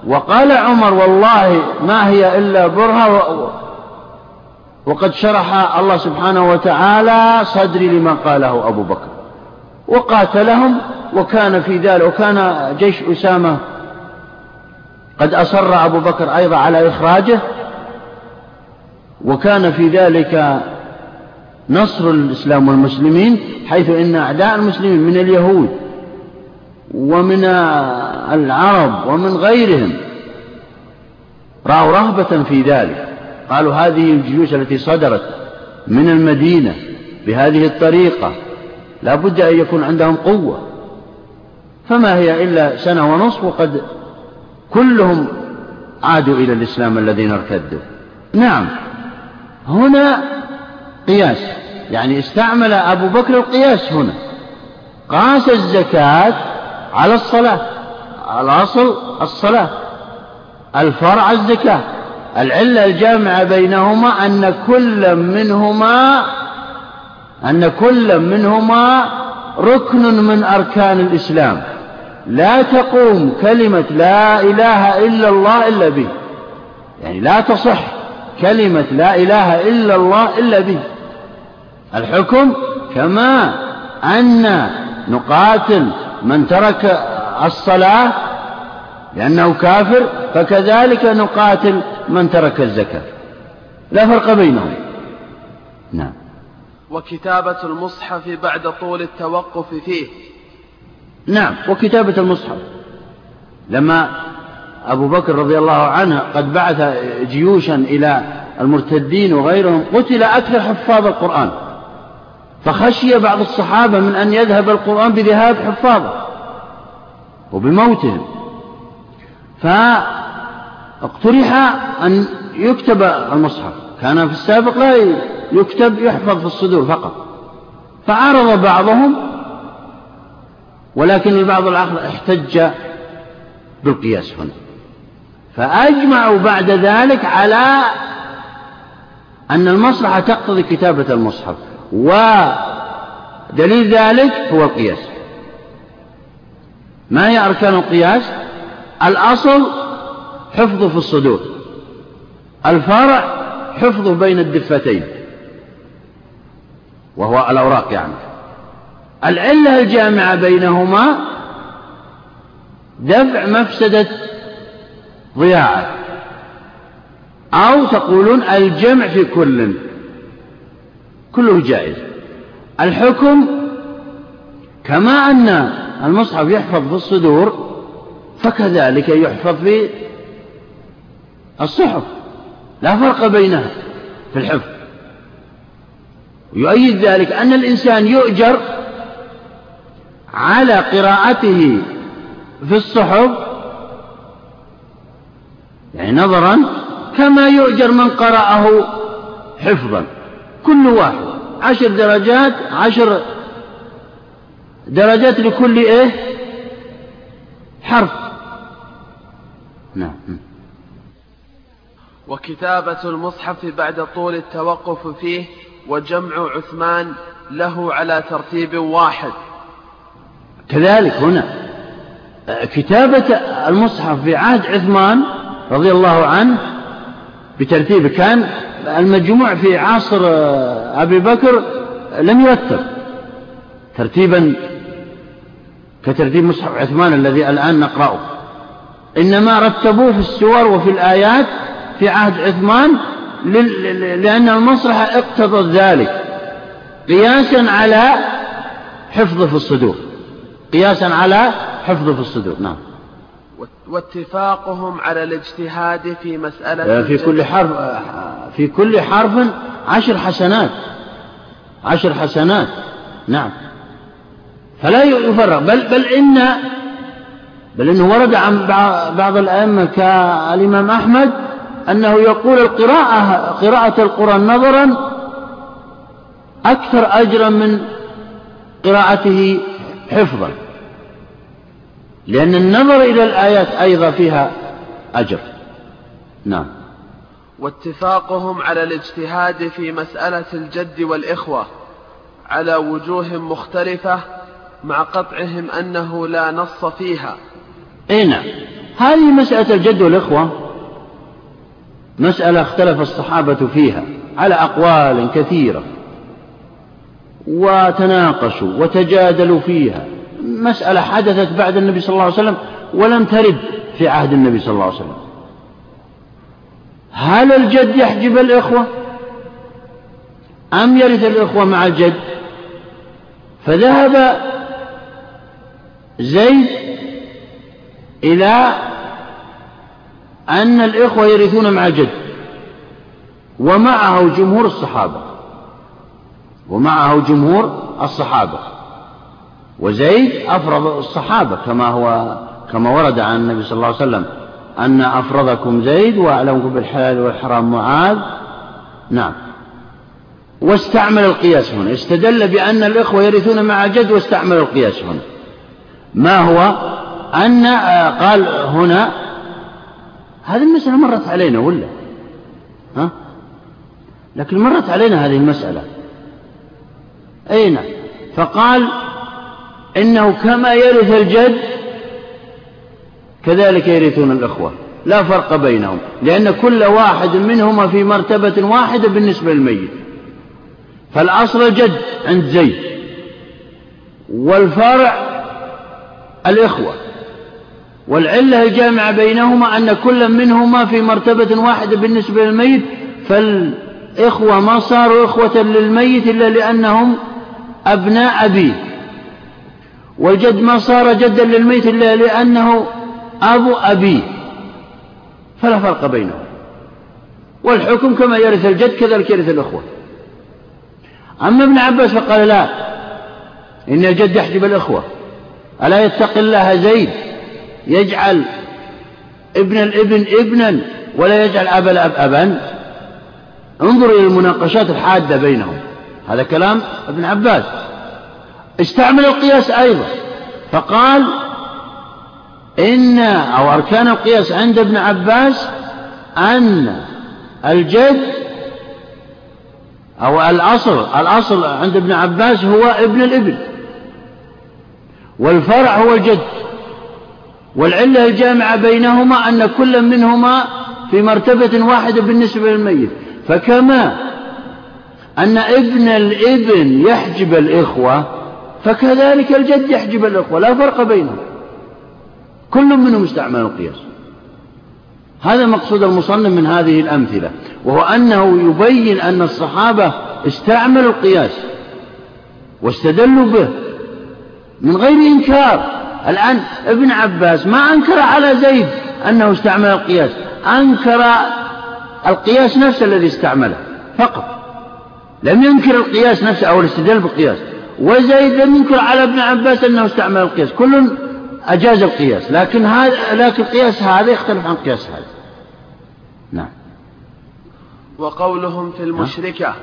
وقال عمر والله ما هي إلا برهة وقد شرح الله سبحانه وتعالى صدري لما قاله أبو بكر. وقاتلهم وكان في ذلك وكان جيش أسامة قد أصر أبو بكر أيضا على إخراجه وكان في ذلك نصر الإسلام والمسلمين حيث إن أعداء المسلمين من اليهود ومن العرب ومن غيرهم رأوا رهبة في ذلك قالوا هذه الجيوش التي صدرت من المدينة بهذه الطريقة لا بد أن يكون عندهم قوة فما هي إلا سنة ونصف وقد كلهم عادوا إلى الإسلام الذين ارتدوا. نعم. هنا قياس. يعني استعمل أبو بكر القياس هنا. قاس الزكاة على الصلاة. الأصل الصلاة. الفرع الزكاة. العلة الجامعة بينهما أن كل منهما أن كل منهما ركن من أركان الإسلام. لا تقوم كلمة لا إله إلا الله إلا به. يعني لا تصح كلمة لا إله إلا الله إلا به. الحكم كما أن نقاتل من ترك الصلاة لأنه كافر فكذلك نقاتل من ترك الزكاة. لا فرق بينهم. نعم. وكتابة المصحف بعد طول التوقف فيه. نعم وكتابة المصحف. لما أبو بكر رضي الله عنه قد بعث جيوشا إلى المرتدين وغيرهم قتل أكثر حفاظ القرآن. فخشي بعض الصحابة من أن يذهب القرآن بذهاب حفاظه وبموتهم. فاقترح أن يكتب المصحف. كان في السابق لا يكتب يحفظ في الصدور فقط. فعرض بعضهم ولكن البعض الآخر احتج بالقياس هنا. فأجمعوا بعد ذلك على أن المصلحة تقتضي كتابة المصحف ودليل ذلك هو القياس. ما هي أركان القياس؟ الأصل حفظه في الصدور الفرع حفظه بين الدفتين وهو الأوراق يعني. العلة الجامعة بينهما دفع مفسدة ضياعه أو تقولون الجمع في كل كله جائز. الحكم كما أن المصحف يحفظ في الصدور فكذلك يحفظ في الصحف. لا فرق بينها في الحفظ. يؤيد ذلك أن الإنسان يؤجر على قراءته في الصحف يعني نظرا كما يؤجر من قرأه حفظا كل واحد عشر درجات عشر درجات لكل إيه؟ حرف. نعم. وكتابة المصحف بعد طول التوقف فيه وجمع عثمان له على ترتيب واحد. كذلك هنا. كتابة المصحف في عهد عثمان رضي الله عنه بترتيبه كان المجموع في عصر أبي بكر لم يرتب ترتيبا كترتيب مصحف عثمان الذي الآن نقرأه. إنما رتبوه في السور وفي الآيات في عهد عثمان لأن المصلحة اقتضت ذلك. قياسا على حفظه في الصدور. قياسا على حفظه في الصدور. نعم. واتفاقهم على الاجتهاد في مسألة آه، في كل حرف في كل حرف عشر حسنات. عشر حسنات. نعم. فلا يفرق. بل بل إن بل إنه ورد عن بعض الأئمة كالإمام أحمد أنه يقول القراءة قراءة القرآن نظرا أكثر أجرا من قراءته حفظا. لأن النظر إلى الآيات أيضا فيها أجر. نعم. واتفاقهم على الاجتهاد في مسألة الجد والإخوة على وجوه مختلفة مع قطعهم أنه لا نص فيها. اي نعم. هذه مسألة الجد والإخوة مسألة اختلف الصحابة فيها على أقوال كثيرة وتناقشوا وتجادلوا فيها. مسألة حدثت بعد النبي صلى الله عليه وسلم ولم ترد في عهد النبي صلى الله عليه وسلم. هل الجد يحجب الإخوة؟ أم يرث الإخوة مع الجد؟ فذهب زيد إلى أن الإخوة يرثون مع الجد ومعه جمهور الصحابة ومعه جمهور الصحابة. وزيد أفرض الصحابة كما هو كما ورد عن النبي صلى الله عليه وسلم أن أفرضكم زيد وأعلمكم بالحلال والحرام معاذ. نعم. واستعمل القياس هنا. استدل بأن الإخوة يرثون مع جد واستعمل القياس هنا. ما هو؟ أن قال هنا هذه المسألة مرت علينا ولا؟ ها؟ لكن مرت علينا هذه المسألة. أين فقال إنه كما يرث الجد كذلك يرثون الإخوة. لا فرق بينهم لأن كل واحد منهما في مرتبة واحدة بالنسبة للميت. فالأصل الجد عند زيد والفرع الإخوة. والعلة الجامعة بينهما أن كل منهما في مرتبة واحدة بالنسبة للميت فالإخوة ما صاروا إخوة للميت إلا لأنهم أبناء أبيه. والجد ما صار جدا للميت إلا لأنه أبو أبيه فلا فرق بينهم. والحكم كما يرث الجد كذلك يرث الأخوة. أما ابن عباس فقال لا إن الجد يحجب الأخوة. ألا يتقي الله زيد؟ يجعل ابن الابن ابنا ولا يجعل أبا الأب أبا. انظر إلى المناقشات الحادة بينهم. هذا كلام ابن عباس. استعمل القياس أيضا. فقال إن أو أركان القياس عند ابن عباس أن الجد أو الأصل الأصل عند ابن عباس هو ابن الابن والفرع هو الجد. والعلة الجامعة بينهما أن كل منهما في مرتبة واحدة بالنسبة للميت. فكما أن ابن الابن يحجب الإخوة فكذلك الجد يحجب الإخوة لا فرق بينهم. كل منهم استعمل القياس. هذا مقصود المصنف من هذه الأمثلة وهو أنه يبين أن الصحابة استعملوا القياس واستدلوا به من غير إنكار. الآن ابن عباس ما أنكر على زيد أنه استعمل القياس أنكر القياس نفسه الذي استعمله فقط. لم ينكر القياس نفسه أو الاستدلال بالقياس. وزيد لم ينكر على ابن عباس أنه استعمل القياس. كل أجاز القياس. لكن هذا لكن القياس هذا يختلف عن قياس هذا. نعم. وقولهم في المشركة.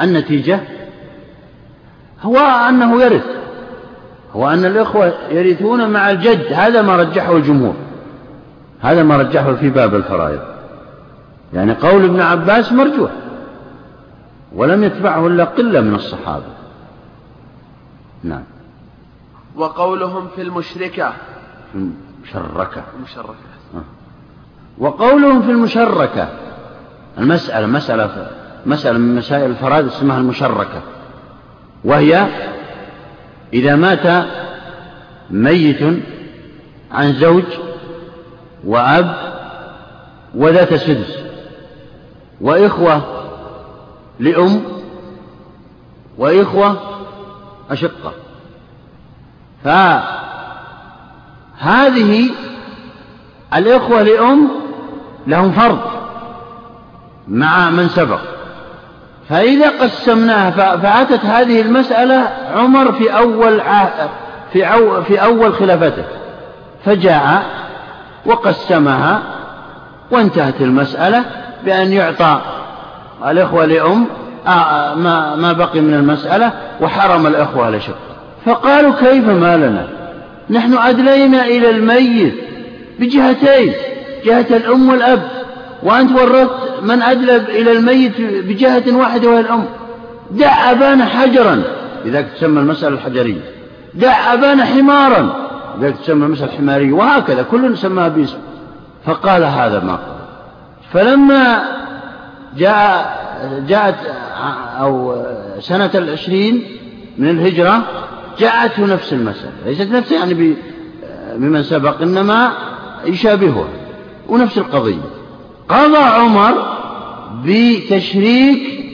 النتيجة؟ هو أنه يرث. هو أن الإخوة يرثون مع الجد. هذا ما رجحه الجمهور. هذا ما رجحه في باب الفرائض. يعني قول ابن عباس مرجوح. ولم يتبعه إلا قلة من الصحابة. نعم. وقولهم في المشركة. في المشركة. المشركة. آه. وقولهم في المشركة. المسألة مسألة مسألة من مسائل الفرائض اسمها المشركة. وهي إذا مات ميت عن زوج وأب وذات سدس. وإخوة لأم وإخوة أشقة. فهذه الإخوة لأم لهم فرض مع من سبق. فإذا قسمناها فأتت هذه المسألة عمر في أول في, في أول خلافته. فجاء وقسمها وانتهت المسألة بأن يعطى الإخوة لأم آه، ما ما بقي من المسألة وحرم الإخوة لشق فقالوا كيف ما لنا نحن أدلينا إلى الميت بجهتين جهة الأم والأب. وأنت ورثت من أدلب إلى الميت بجهة واحدة وهي الأم. دع أبانا حجرا. لذلك تسمى المسألة الحجرية. دع أبانا حمارا. لذلك تسمى المسألة الحمارية. وهكذا كل سماها باسم. فقال هذا ما قال. فلما جاء جاءت أو سنة العشرين من الهجرة جاءته نفس المسألة ليست نفس يعني بمن سبق إنما يشابهها ونفس القضية. قضى عمر بتشريك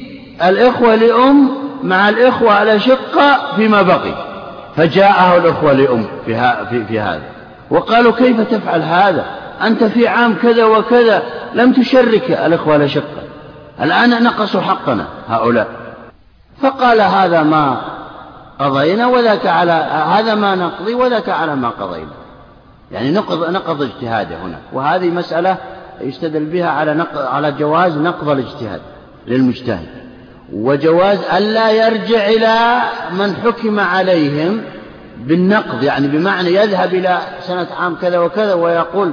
الإخوة لأم مع الإخوة على شقة فيما بقي فجاءه الأخوة لأم في, في, في هذا. وقالوا كيف تفعل هذا؟ أنت في عام كذا وكذا لم تشرك الإخوة على شقة. الآن نقصوا حقنا هؤلاء. فقال هذا ما قضينا وذاك على هذا ما نقضي وذاك على ما قضينا. يعني نقض نقض اجتهاده هنا. وهذه مسألة يستدل بها على نقض على جواز نقض الاجتهاد للمجتهد. وجواز ألا يرجع إلى من حكم عليهم بالنقض يعني بمعنى يذهب إلى سنة عام كذا وكذا ويقول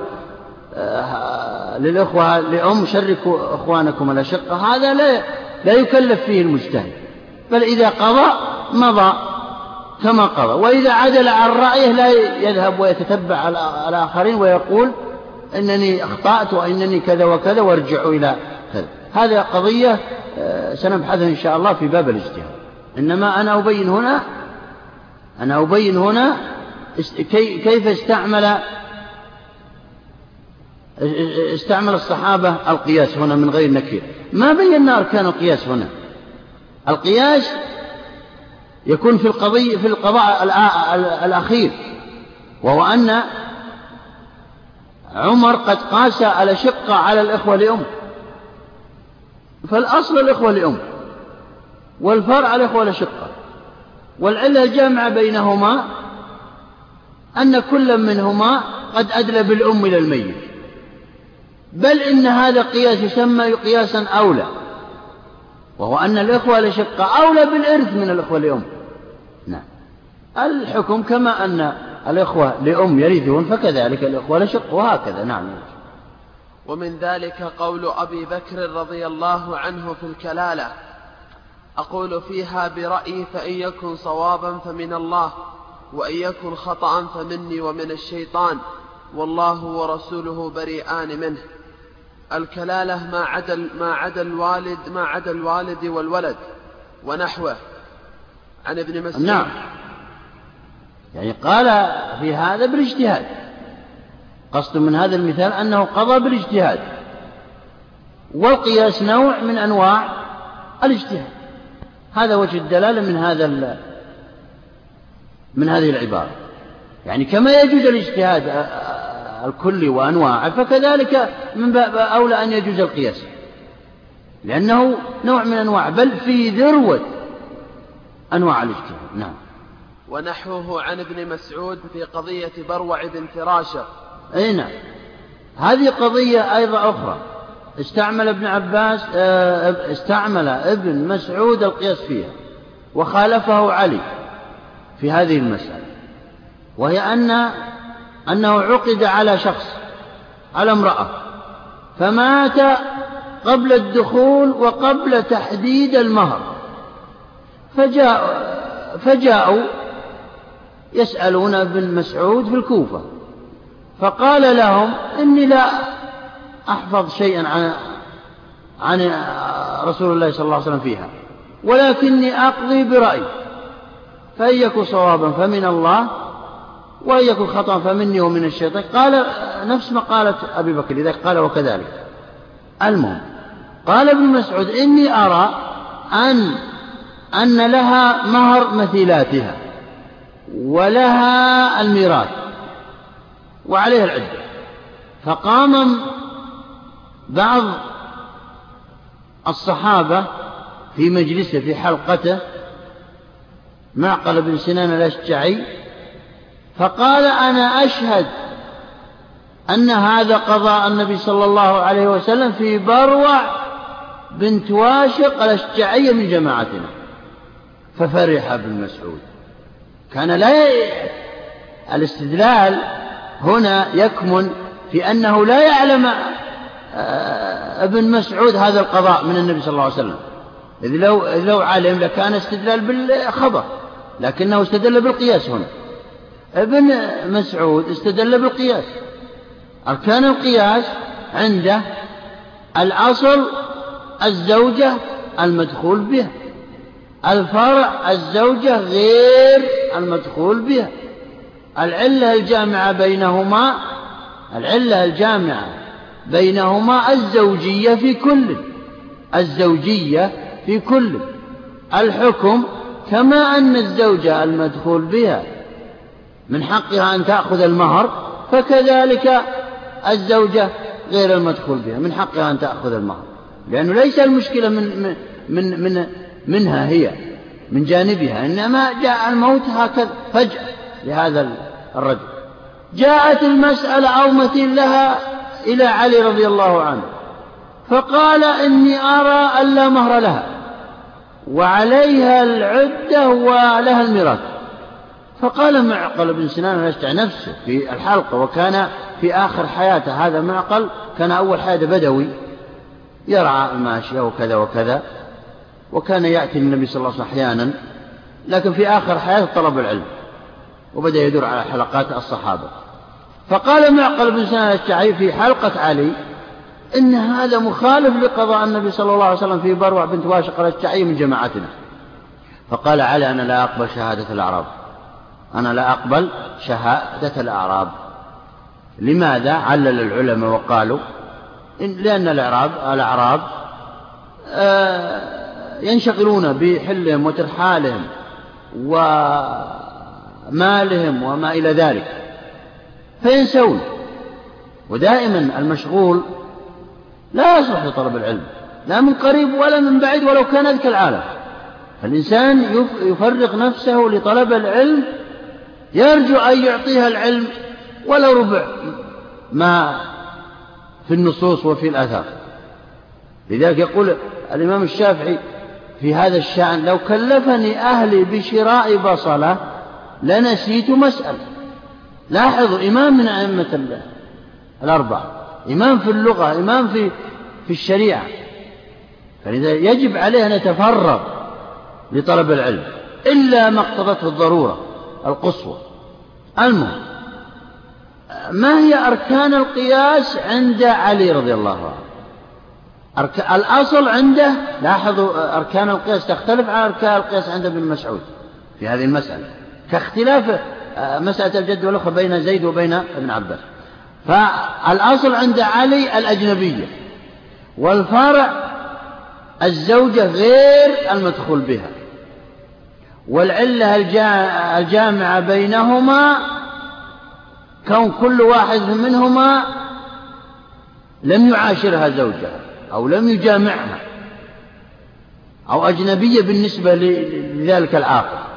للإخوة لأم شركوا إخوانكم الأشقة. هذا لا لا يكلف فيه المجتهد. بل إذا قضى مضى كما قضى. وإذا عدل عن رأيه لا يذهب ويتتبع الآخرين ويقول إنني أخطأت وإنني كذا وكذا وارجعوا إلى كذا هذه قضية آه، سنبحثها إن شاء الله في باب الاجتهاد. إنما أنا أبين هنا أنا أبين هنا كيف استعمل استعمل الصحابة القياس هنا من غير نكير. ما بينا أركان القياس هنا. القياس يكون في القضية في القضاء الأخير وهو أن عمر قد قاس على شقة على الإخوة لأم فالأصل الإخوة لأم والفرع الإخوة لشقة والعلة الجامعة بينهما أن كل منهما قد أدلى بالأم إلى الميت. بل إن هذا قياس يسمى قياسا أولى وهو أن الإخوة لشقة أولى بالإرث من الإخوة لأم. نعم. الحكم كما أن الإخوة لأم يرثون فكذلك الإخوة لشق وهكذا. نعم. ومن ذلك قول أبي بكر رضي الله عنه في الكلالة أقول فيها برأيي فإن يكن صوابا فمن الله وإن يكن خطأ فمني ومن الشيطان والله ورسوله بريئان منه. الكلالة ما عدا ما عدا الوالد ما عدا الوالد والولد ونحوه. عن ابن مسعود. نعم. يعني قال في هذا بالاجتهاد. قصد من هذا المثال أنه قضى بالاجتهاد. والقياس نوع من أنواع الاجتهاد. هذا وجه الدلالة من هذا من هذه العبارة. يعني كما يجوز الاجتهاد الكلي وأنواعه فكذلك من باب أولى أن يجوز القياس. لأنه نوع من أنواع بل في ذروة أنواع الاجتهاد. نعم. ونحوه عن ابن مسعود في قضية بروع بن فراشة أي نعم. هذه قضية أيضا أخرى. استعمل ابن عباس آه، استعمل ابن مسعود القياس فيها وخالفه علي في هذه المسألة وهي أن أنه عقد على شخص على امرأة فمات قبل الدخول وقبل تحديد المهر. فجاء فجاءوا يسألون ابن مسعود في الكوفة فقال لهم إني لا أحفظ شيئا عن عن رسول الله صلى الله عليه وسلم فيها ولكني أقضي برأي فإن يكن صوابا؟ فمن الله وإن يكن خطأ فمني ومن الشيطان. قال نفس ما قالت أبي بكر إذا قال وكذلك. المهم قال ابن مسعود إني أرى أن أن لها مهر مثيلاتها ولها الميراث وعليها العدة. فقام بعض الصحابة في مجلسه في حلقته معقل بن سنان الأشجعي فقال أنا أشهد أن هذا قضاء النبي صلى الله عليه وسلم في بروع بنت واشق الأشجعية من جماعتنا. ففرح ابن مسعود. كان لا. الاستدلال هنا يكمن في أنه لا يعلم آه، ابن مسعود هذا القضاء من النبي صلى الله عليه وسلم. إذ لو, لو علم لكان استدلال بالخبر لكنه استدل بالقياس هنا. ابن مسعود استدل بالقياس. أركان القياس عنده الأصل الزوجة المدخول بها الفرع الزوجة غير المدخول بها. العلة الجامعة بينهما العلة الجامعة بينهما الزوجية في كل الزوجية في كل. الحكم كما أن الزوجة المدخول بها من حقها أن تأخذ المهر فكذلك الزوجة غير المدخول بها من حقها أن تأخذ المهر. لأنه ليس المشكلة من, من, من منها هي من جانبها إنما جاء الموت هكذا فجأة لهذا الرجل. جاءت المسألة أو مثيل لها إلى علي رضي الله عنه فقال إني أرى أن لا مهر لها وعليها العدة ولها الميراث. فقال معقل بن سنان الأشجع نفسه في الحلقة وكان في آخر حياته. هذا معقل كان أول حياته بدوي يرعى الماشية وكذا وكذا وكان يأتي النبي صلى الله عليه وسلم أحيانا لكن في آخر حياته طلب العلم وبدأ يدور على حلقات الصحابة. فقال معقل بن سنان الشعبي في حلقة علي إن هذا مخالف لقضاء النبي صلى الله عليه وسلم في بروع بنت واشق الشعبي من جماعتنا. فقال علي أنا لا أقبل شهادة الأعراب. أنا لا أقبل شهادة الأعراب. لماذا علل العلماء وقالوا؟ إن لأن الأعراب الأعراب آه، ينشغلون بحلهم وترحالهم ومالهم وما إلى ذلك فينسون. ودائما المشغول لا يصلح لطلب العلم لا من قريب ولا من بعيد ولو كان ذلك العالم. فالإنسان يفرغ نفسه لطلب العلم يرجو أن يعطيها العلم ولو ربع ما في النصوص وفي الآثار. لذلك يقول الإمام الشافعي في هذا الشأن لو كلفني أهلي بشراء بصلة لنسيت مسألة. لاحظوا إمام من أئمة الأربعة إمام في اللغة إمام في في الشريعة. فلذا يجب عليه أن يتفرغ لطلب العلم إلا ما اقتضته الضرورة. القصوى. المهم ما هي أركان القياس عند علي رضي الله عنه؟ أرك... الأصل عنده لاحظوا أركان القياس تختلف عن أركان القياس عند ابن مسعود في هذه المسألة كاختلاف آه، مسألة الجد والأخوة بين زيد وبين ابن عباس. فالأصل عند علي الأجنبية والفرع الزوجة غير المدخول بها. والعلة الجامعة بينهما كون كل واحد منهما لم يعاشرها زوجها أو لم يجامعها أو أجنبية بالنسبة لذلك العاقل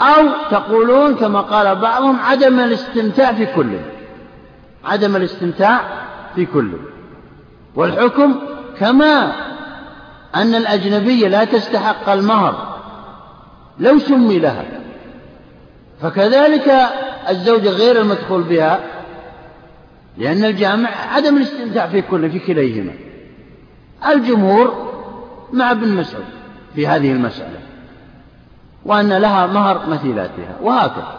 أو تقولون كما قال بعضهم عدم الاستمتاع في كل عدم الاستمتاع في كل. والحكم كما أن الأجنبية لا تستحق المهر لو سمي لها. فكذلك الزوجة غير المدخول بها لأن الجامع عدم الاستمتاع في كل في كليهما. الجمهور مع ابن مسعود في هذه المسألة وأن لها مهر مثيلاتها وهكذا.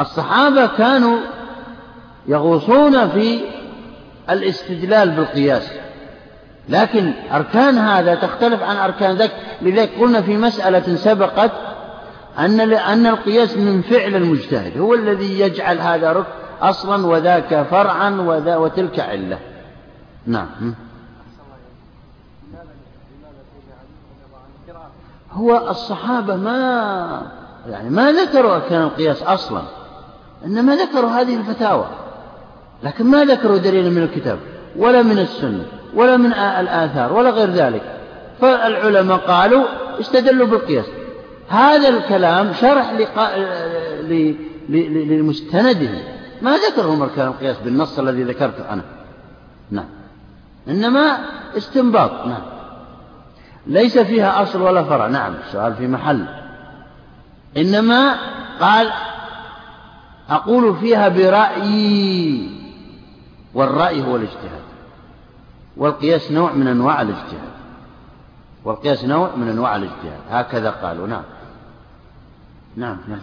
الصحابة كانوا يغوصون في الاستدلال بالقياس. لكن أركان هذا تختلف عن أركان ذاك. لذلك قلنا في مسألة سبقت أن أن القياس من فعل المجتهد هو الذي يجعل هذا ركن أصلا وذاك فرعا وذا وتلك علة. نعم. هو الصحابة ما يعني ما ذكروا أركان القياس أصلا إنما ذكروا هذه الفتاوى لكن ما ذكروا دليلا من الكتاب ولا من السنة. ولا من الآثار ولا غير ذلك. فالعلماء قالوا استدلوا بالقياس. هذا الكلام شرح لمستنده. ما ذكرهم أركان القياس بالنص الذي ذكرته أنا. نعم. إنما استنباط. نعم. ليس فيها أصل ولا فرع. نعم. السؤال في محل. إنما قال أقول فيها برأيي والرأي هو الاجتهاد. والقياس نوع من أنواع الاجتهاد. والقياس نوع من أنواع الاجتهاد. هكذا قالوا. نعم. نعم نعم.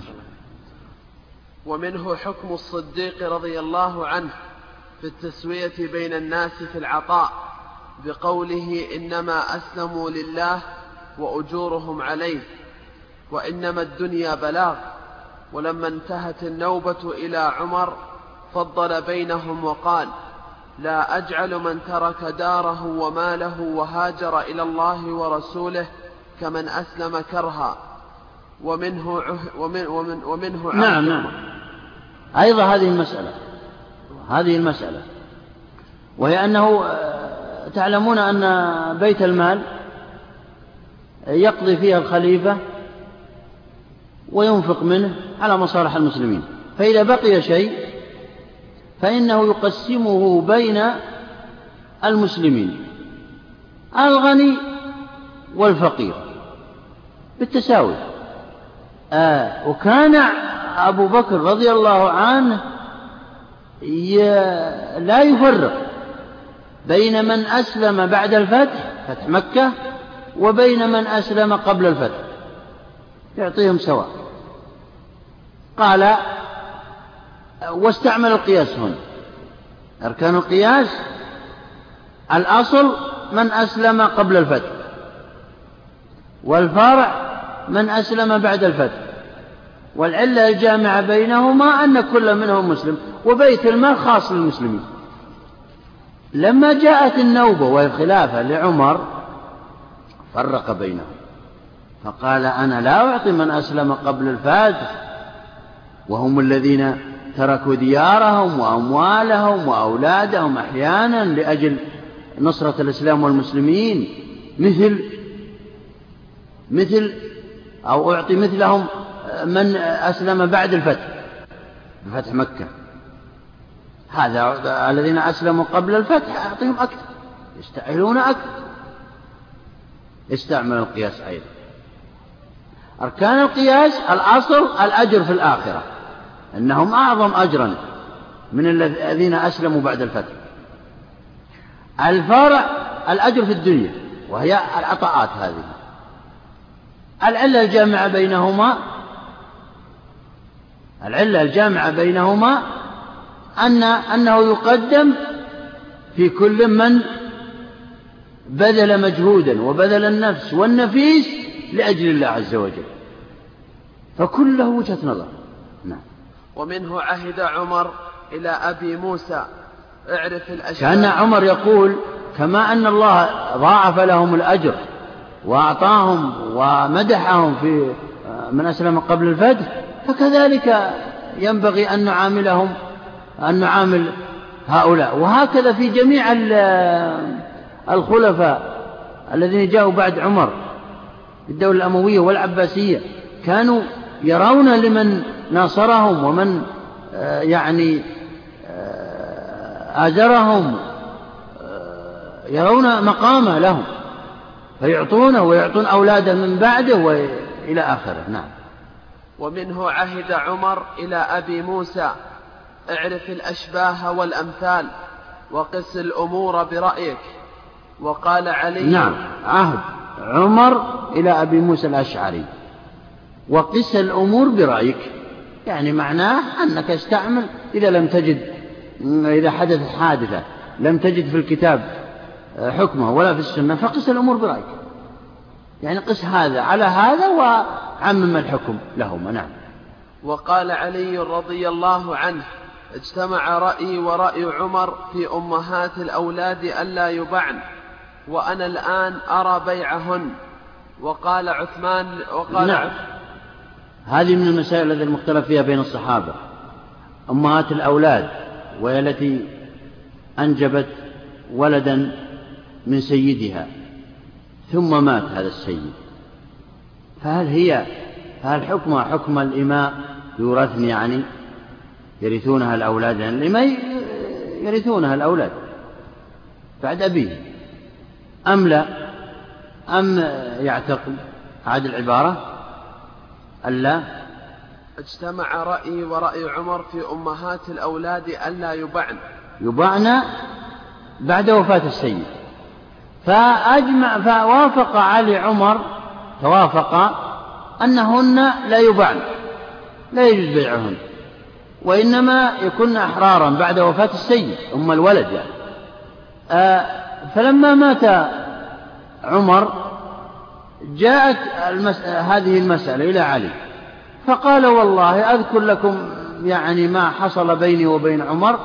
ومنه حكم الصديق رضي الله عنه في التسوية بين الناس في العطاء بقوله إنما أسلموا لله وأجورهم عليه وإنما الدنيا بلاغ. ولما انتهت النوبة إلى عمر فضل بينهم وقال لا أجعل من ترك داره وماله وهاجر إلى الله ورسوله كمن أسلم كرها. ومنه ومن ومن ومنه نعم نعم. أيضا هذه المسألة هذه المسألة. وهي أنه آه، تعلمون أن بيت المال يقضي فيها الخليفة وينفق منه على مصالح المسلمين. فإذا بقي شيء فإنه يقسمه بين المسلمين الغني والفقير بالتساوي. آه وكان أبو بكر رضي الله عنه لا يفرق بين من أسلم بعد الفتح فتح مكة وبين من أسلم قبل الفتح يعطيهم سواء. قال واستعمل القياس هنا. أركان القياس الأصل من أسلم قبل الفتح والفرع من أسلم بعد الفتح والعلة الجامعة بينهما أن كل منهم مسلم وبيت المال خاص للمسلمين. لما جاءت النوبة وهي الخلافة لعمر فرق بينهم. فقال أنا لا أعطي من أسلم قبل الفتح وهم الذين تركوا ديارهم وأموالهم وأولادهم أحيانا لأجل نصرة الإسلام والمسلمين. مثل مثل أو أعطي مثلهم من أسلم بعد الفتح بفتح مكة. هذا الذين أسلموا قبل الفتح أعطيهم أكثر يستأهلون أكثر. استعمل القياس أيضا. أركان القياس الأصل الأجر في الآخرة. أنهم أعظم أجرا من الذين أسلموا بعد الفتح. الفرع الأجر في الدنيا وهي العطاءات هذه. العلة الجامعة بينهما العلة الجامعة بينهما أن أنه يقدم في كل من بذل مجهودا وبذل النفس والنفيس لأجل الله عز وجل. فكل له وجهة نظر. نعم. ومنه عهد عمر إلى أبي موسى. اعرف الأشياء. كأن عمر يقول كما أن الله ضاعف لهم الأجر وأعطاهم ومدحهم في من أسلم قبل الفتح فكذلك ينبغي أن نعاملهم أن نعامل هؤلاء. وهكذا في جميع الخلفاء الذين جاءوا بعد عمر الدولة الأموية والعباسية كانوا يرون لمن ناصرهم ومن آه، يعني آه، آزرهم آه، يرون مقامه لهم فيعطونه ويعطون أولاده من بعده وإلى آخره. نعم. ومنه عهد عمر إلى أبي موسى. اعرف الأشباه والأمثال وقس الأمور برأيك. وقال علي نعم عهد عمر إلى أبي موسى الأشعري. وقس الأمور برأيك. يعني معناه أنك استعمل إذا لم تجد إذا حدثت حادثة لم تجد في الكتاب حكمه ولا في السنة فقس الأمور برأيك. يعني قس هذا على هذا وعمم الحكم لهما. نعم. وقال علي رضي الله عنه اجتمع رأيي ورأي عمر في أمهات الأولاد ألا يبعن وأنا الآن أرى بيعهن. وقال عثمان وقال نعم. هذه من المسائل التي المختلف فيها بين الصحابة. أمهات الأولاد وهي التي أنجبت ولدا من سيدها ثم مات هذا السيد. فهل هي فهل حكمها حكم الإماء يورثن يعني يرثونها الأولاد؟ يعني الإماء يرثونها الأولاد بعد أبيه. أم لا؟ أم يعتقد هذه العبارة ألا؟ اجتمع رأيي ورأي عمر في أمهات الأولاد ألا يبعن. يباعن بعد وفاة السيد. فأجمع فوافق علي عمر توافق أنهن لا يباعن لا يجوز بيعهن وإنما يكن أحرارا بعد وفاة السيد أم الولد يعني. آه فلما مات عمر جاءت المس... هذه المسألة إلى علي فقال والله أذكر لكم يعني ما حصل بيني وبين عمر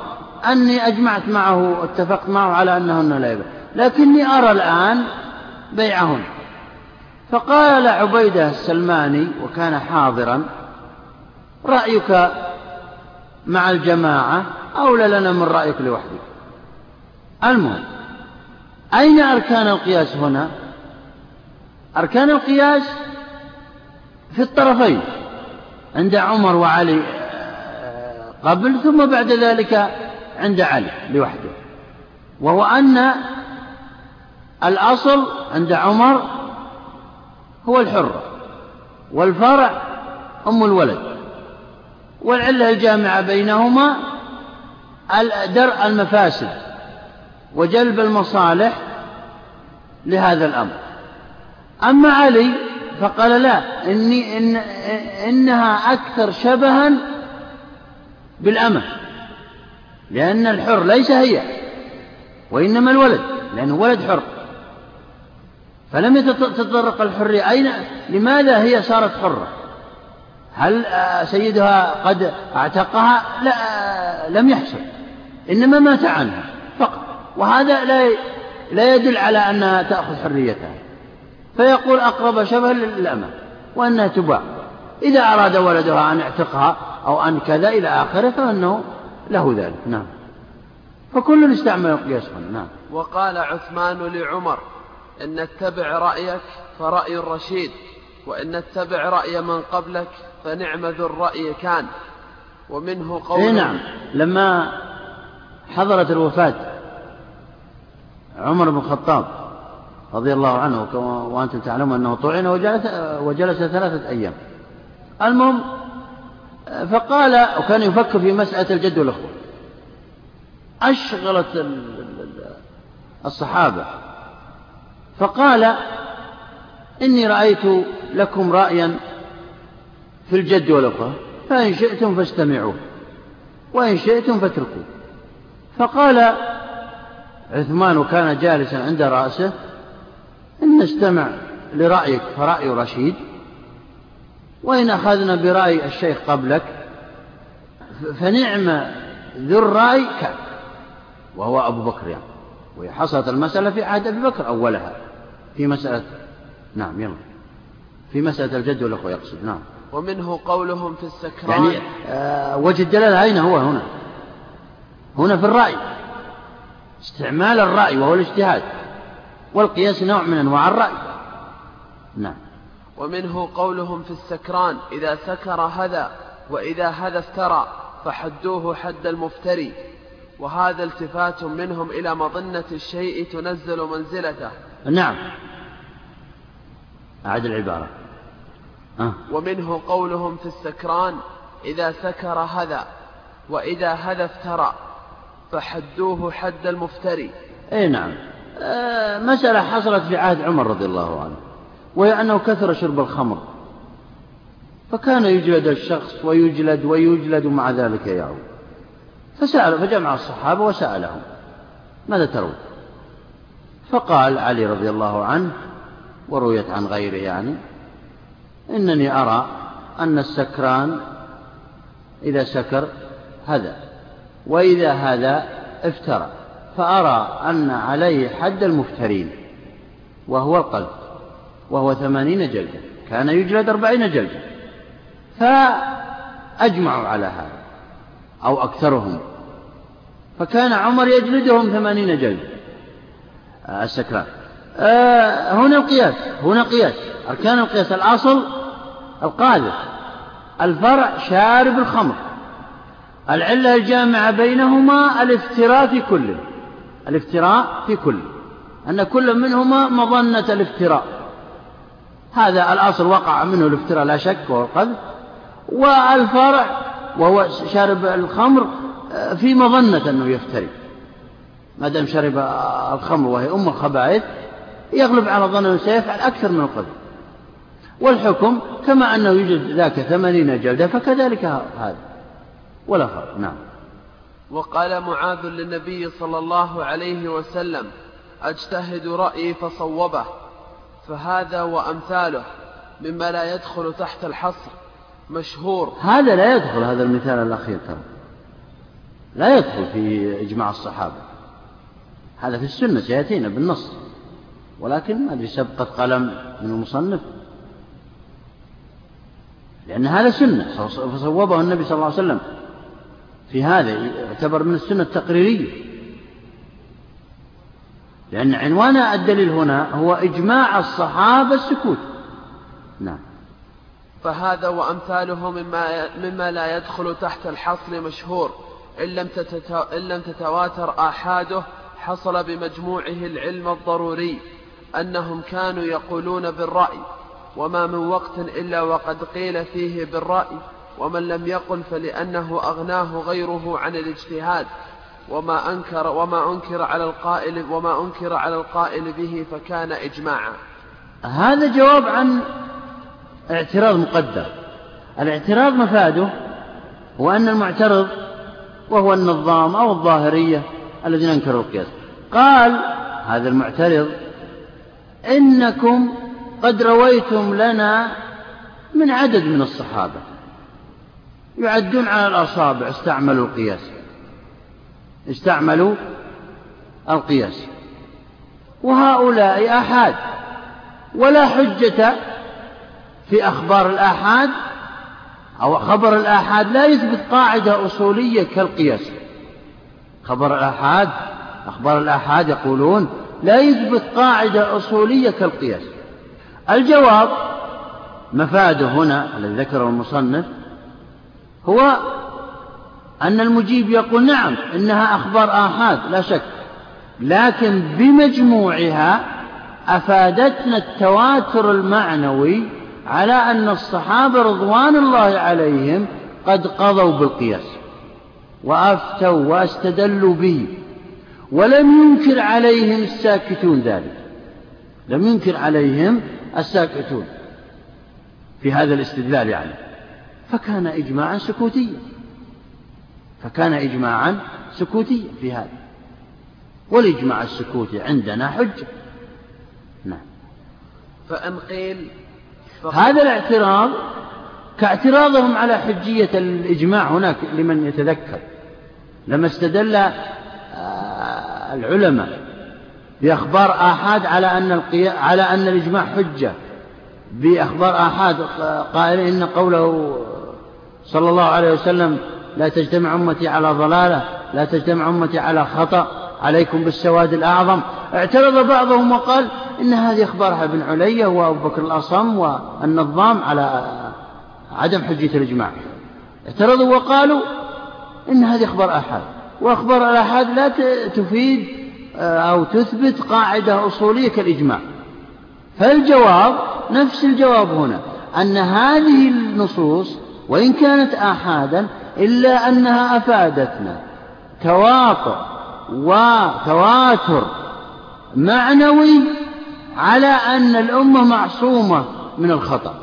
أني أجمعت معه اتفقت معه على أنهن لا يبيع لكني أرى الآن بيعهن. فقال عبيدة السلماني وكان حاضرا رأيك مع الجماعة أولى لنا من رأيك لوحدك. المهم أين أركان القياس هنا؟ أركان القياس في الطرفين عند عمر وعلي آه، قبل ثم بعد ذلك عند علي لوحده. وهو أن الأصل عند عمر هو الحرة والفرع أم الولد. والعلة الجامعة بينهما درء المفاسد وجلب المصالح لهذا الأمر. أما علي فقال لا إني إن إنها أكثر شبها بالأمة لأن الحر ليس هي وإنما الولد لأنه ولد حر. فلم يتطرق الحرية أين لماذا هي صارت حرة؟ هل سيدها قد اعتقها؟ لا لم يحصل إنما مات عنها فقط وهذا لا لا يدل على أنها تأخذ حريتها. فيقول أقرب شبه للأمة وأنها تباع. إذا أراد ولدها أن يعتقها أو أن كذا إلى آخره فإنه له ذلك. نعم. فكل استعمل القياس نعم. وقال عثمان لعمر إن اتبع رأيك فرأي الرشيد وإن اتبع رأي من قبلك فنعم ذو الرأي كان. ومنه قول إيه نعم. لما حضرت الوفاة عمر بن الخطاب رضي الله عنه وأنتم تعلمون أنه طعن وجلس, وجلس ثلاثة أيام. المهم فقال وكان يفكر في مسألة الجد والأخوة. أشغلت الصحابة. فقال إني رأيت لكم رأيا في الجد والأخوة فإن شئتم فاستمعوا وإن شئتم فاتركوا فقال عثمان كان جالسا عند رأسه إن نستمع لرأيك فرأي رشيد. وإن أخذنا برأي الشيخ قبلك فنعم ذو الرأي كان وهو أبو بكر يعني. وهي حصلت المسألة في عهد أبي بكر أولها. في مسألة نعم يلا. في مسألة الجد والأخوة يقصد نعم. ومنه قولهم في السكران. يعني آه وجه الدلالة أين هو هنا. هنا في الرأي. استعمال الرأي وهو الاجتهاد. والقياس نوع من أنواع الرأي. نعم. ومنه قولهم في السكران إذا سكر هذا وإذا هذا افترى فحدوه حد المفتري. وهذا التفات منهم إلى مظنة الشيء تنزل منزلته. نعم. أعد العبارة. أه. ومنه قولهم في السكران إذا سكر هذا وإذا هذا افترى فحدوه حد المفتري. أي نعم. مسألة حصلت في عهد عمر رضي الله عنه وهي أنه كثر شرب الخمر. فكان يجلد الشخص ويجلد ويجلد مع ذلك يعود. فسأل فجمع الصحابة وسألهم ماذا ترون فقال علي رضي الله عنه ورويت عن غيره يعني إنني أرى أن السكران إذا سكر هذا وإذا هذا افترى. فأرى أن عليه حد المفترين وهو القلب وهو ثمانين جلدة كان يجلد أربعين جلدة فأجمعوا على هذا أو أكثرهم. فكان عمر يجلدهم ثمانين جلدة السكران. آه هنا القياس هنا قياس أركان القياس الأصل القاذف الفرع شارب الخمر العلة الجامعة بينهما الافتراء في كل الافتراء في كل أن كل منهما مظنة الافتراء. هذا الأصل وقع منه الافتراء لا شك وهو القذف والفرع وهو شارب الخمر في مظنة أنه يفتري. ما دام شرب الخمر وهي أم الخبائث يغلب على ظن أنه سيفعل أكثر من القذف. والحكم كما أنه يوجد ذاك ثمانين جلدة فكذلك هذا. ولا فرق. نعم. وقال معاذ للنبي صلى الله عليه وسلم أجتهد رأيي فصوبه فهذا وأمثاله مما لا يدخل تحت الحصر مشهور. هذا لا يدخل هذا المثال الأخير ترى. لا يدخل في إجماع الصحابة. هذا في السنة سيأتينا بالنص. ولكن ما أدري سبقة قلم من المصنف. لأن هذا سنة فصوبه النبي صلى الله عليه وسلم. في هذا يعتبر من السنة التقريرية. لأن عنوان الدليل هنا هو إجماع الصحابة السكوت. نعم. فهذا وأمثاله مما, مما لا يدخل تحت الحصر مشهور. إن لم, إن لم تتواتر آحاده حصل بمجموعه العلم الضروري. أنهم كانوا يقولون بالرأي وما من وقت إلا وقد قيل فيه بالرأي. ومن لم يقل فلأنه أغناه غيره عن الاجتهاد وما أنكر وما أنكر على القائل وما أنكر على القائل به فكان إجماعا. هذا جواب عن اعتراض مقدر. الاعتراض مفاده هو أن المعترض وهو النظام أو الظاهرية الذين أنكروا القياس قال هذا المعترض إنكم قد رويتم لنا من عدد من الصحابة يعدون على الأصابع استعملوا القياس. استعملوا القياس. وهؤلاء آحاد ولا حجة في أخبار الآحاد أو خبر الآحاد لا يثبت قاعدة أصولية كالقياس. خبر الآحاد أخبار الآحاد يقولون لا يثبت قاعدة أصولية كالقياس. الجواب مفاده هنا الذي ذكره المصنف هو أن المجيب يقول نعم إنها أخبار آحاد لا شك. لكن بمجموعها أفادتنا التواتر المعنوي على أن الصحابة رضوان الله عليهم قد قضوا بالقياس وأفتوا واستدلوا به ولم ينكر عليهم الساكتون ذلك. لم ينكر عليهم الساكتون في هذا الاستدلال يعني. فكان إجماعا سكوتيا. فكان إجماعا سكوتيا في هذا. والإجماع السكوتي عندنا حجة. نعم. فإن قيل؟ هذا الاعتراض كاعتراضهم على حجية الإجماع هناك لمن يتذكر. لما استدل آه، العلماء بأخبار آحاد على أن. على أن الإجماع حجة. بأخبار آحاد قائلين إن قوله صلى الله عليه وسلم لا تجتمع أمتي على ضلالة لا تجتمع أمتي على خطأ عليكم بالسواد الأعظم. اعترض بعضهم وقال إن هذه أخبارها ابن علية وأبو بكر الأصم والنظام على عدم حجية الإجماع. اعترضوا وقالوا إن هذه أخبار آحاد وأخبار الآحاد لا تفيد آه، أو تثبت قاعدة أصولية كالإجماع. فالجواب نفس الجواب هنا أن هذه النصوص وإن كانت آحادا إلا أنها أفادتنا. تواطؤ وتواتر معنوي على أن الأمة معصومة من الخطأ.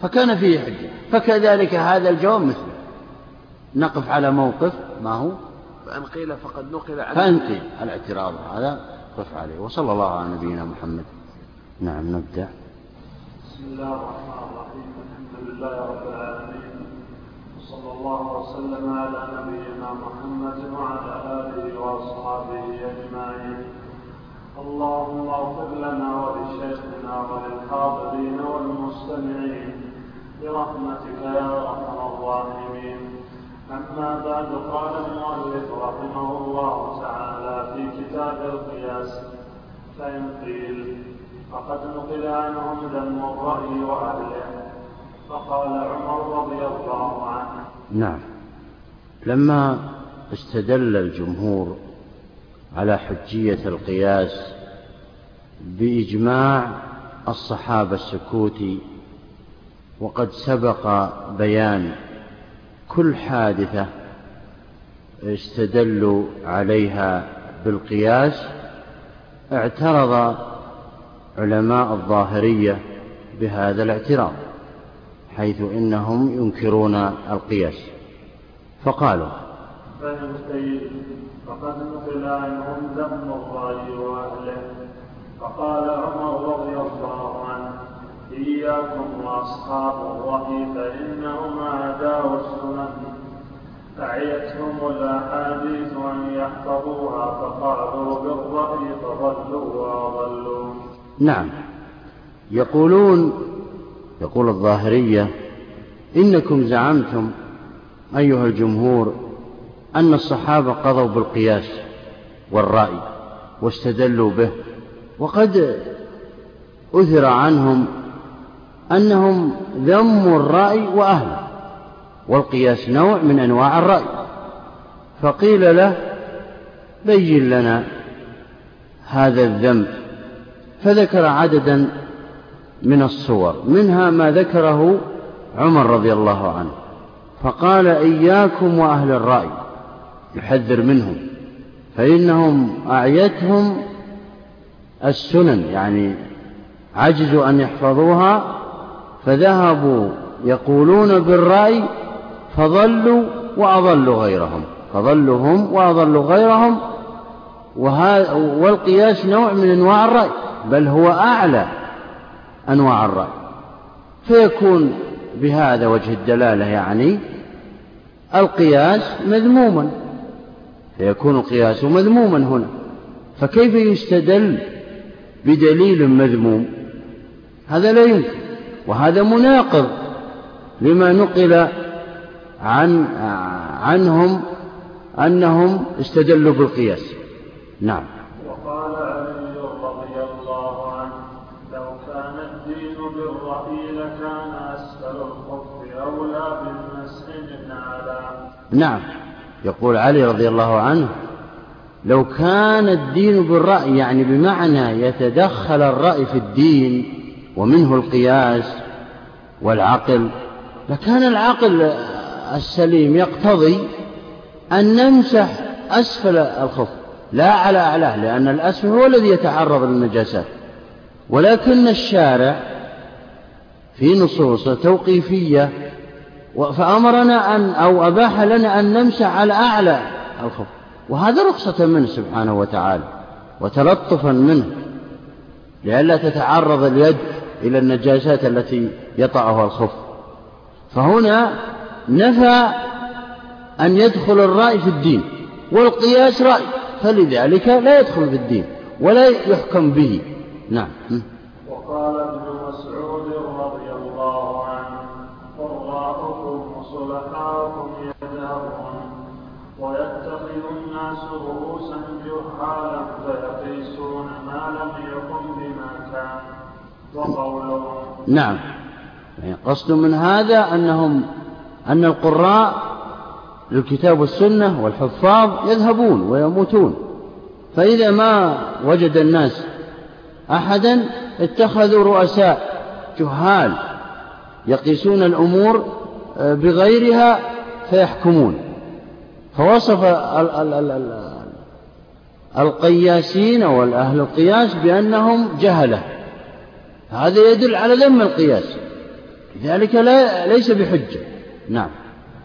فكان فيه حجة فكذلك هذا الجواب مثله نقف على موقف ما هو؟ فإن قيل فقد نقل عنه فإن قيل. الاعتراض هذا قف عليه. وصلى الله على نبينا محمد. نعم نبدأ. بسم الله الرحمن الرحيم. لله رب العالمين وصلى الله وسلم على نبينا محمد وعلى آله وأصحابه أجمعين. اللهم اغفر لنا ولشيخنا وللحاضرين والمستمعين برحمتك يا أرحم الراحمين. أما بعد قال المؤلف رحمه الله تعالى في كتاب القياس فإن قيل فقد نقل عنهم ذم الرأي وأهله. فقال عمر رضي الله عنه. نعم. لما استدل الجمهور على حجية القياس بإجماع الصحابة السكوتي وقد سبق بيان كل حادثة استدلوا عليها بالقياس اعترض علماء الظاهرية بهذا الاعتراض. حيث إنهم ينكرون القياس. فقالوا قيل فقد نقل عنهم ذم الرأي وأهله فقال عمر رضي الله عنه إياكم وأصحاب الرأي فإنهم أعداء السنن. أعيتهم الأحاديث أن يحفظوها فقالوا بالرأي فضلوا وأضلوا. نعم. يقولون يقول الظاهرية إنكم زعمتم أيها الجمهور أن الصحابة قضوا بالقياس والرأي واستدلوا به وقد أثر عنهم أنهم ذموا الرأي وأهله والقياس نوع من أنواع الرأي. فقيل له بين لنا هذا الذنب. فذكر عددا من الصور منها ما ذكره عمر رضي الله عنه فقال إياكم وأهل الرأي يحذر منهم فإنهم أعيتهم السنن يعني عجزوا أن يحفظوها فذهبوا يقولون بالرأي فضلوا وأضلوا غيرهم فضلوا هم وأضلوا غيرهم والقياس نوع من أنواع الرأي بل هو أعلى أنواع الرأي. فيكون بهذا وجه الدلالة يعني القياس مذموما. فيكون القياس مذموما هنا. فكيف يستدل بدليل مذموم؟ هذا لا يمكن. وهذا مناقض لما نقل عن عنهم أنهم استدلوا بالقياس. نعم. نعم. يقول علي رضي الله عنه لو كان الدين بالرأي يعني بمعنى يتدخل الرأي في الدين ومنه القياس والعقل لكان العقل السليم يقتضي أن نمسح أسفل الخف لا على أعلاه لأن الأسفل هو الذي يتعرض للنجاسات. ولكن الشارع في نصوص توقيفية فأمرنا أن أو أباح لنا أن نمسح على أعلى الخف وهذا رخصة منه سبحانه وتعالى وتلطفا منه لئلا تتعرض اليد إلى النجاسات التي يطأها الخف فهنا نفى أن يدخل الرأي في الدين والقياس رأي فلذلك لا يدخل في الدين ولا يحكم به. نعم. نعم. يعني قصد من هذا أنهم أن القراء للكتاب والسنة والحفاظ يذهبون ويموتون. فإذا ما وجد الناس أحدا اتخذوا رؤساء جهال يقيسون الأمور آه، بغيرها فيحكمون. فوصف القياسين والأهل القياس بأنهم جهلة. هذا يدل على ذم القياس. لذلك لا ليس بحجة. نعم.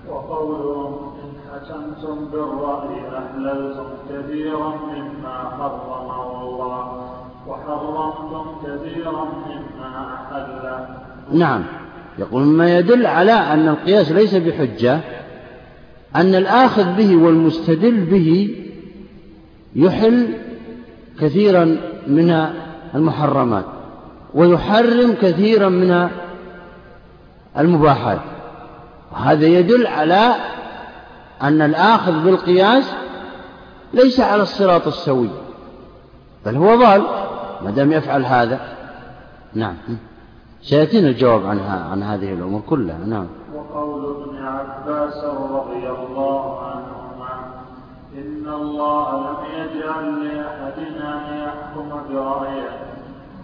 وقولهم إن حكمتم بالرأي أحللتم كثيرا مما حرمه الله وحرمتم كثيرا مما أحله. نعم. يقول مما يدل على أن القياس ليس بحجة أن الآخذ به والمستدل به يحل كثيرا من المحرمات. ويحرم كثيرا من المباحات. وهذا يدل على أن الآخذ بالقياس ليس على الصراط السوي بل هو ضال ما دام يفعل هذا. نعم. سيأتينا الجواب عنها عن هذه الأمور كلها. نعم. وقول ابن عباس رضي الله عنهما إن الله لم يجعل لأحد أن يحكم برأيه.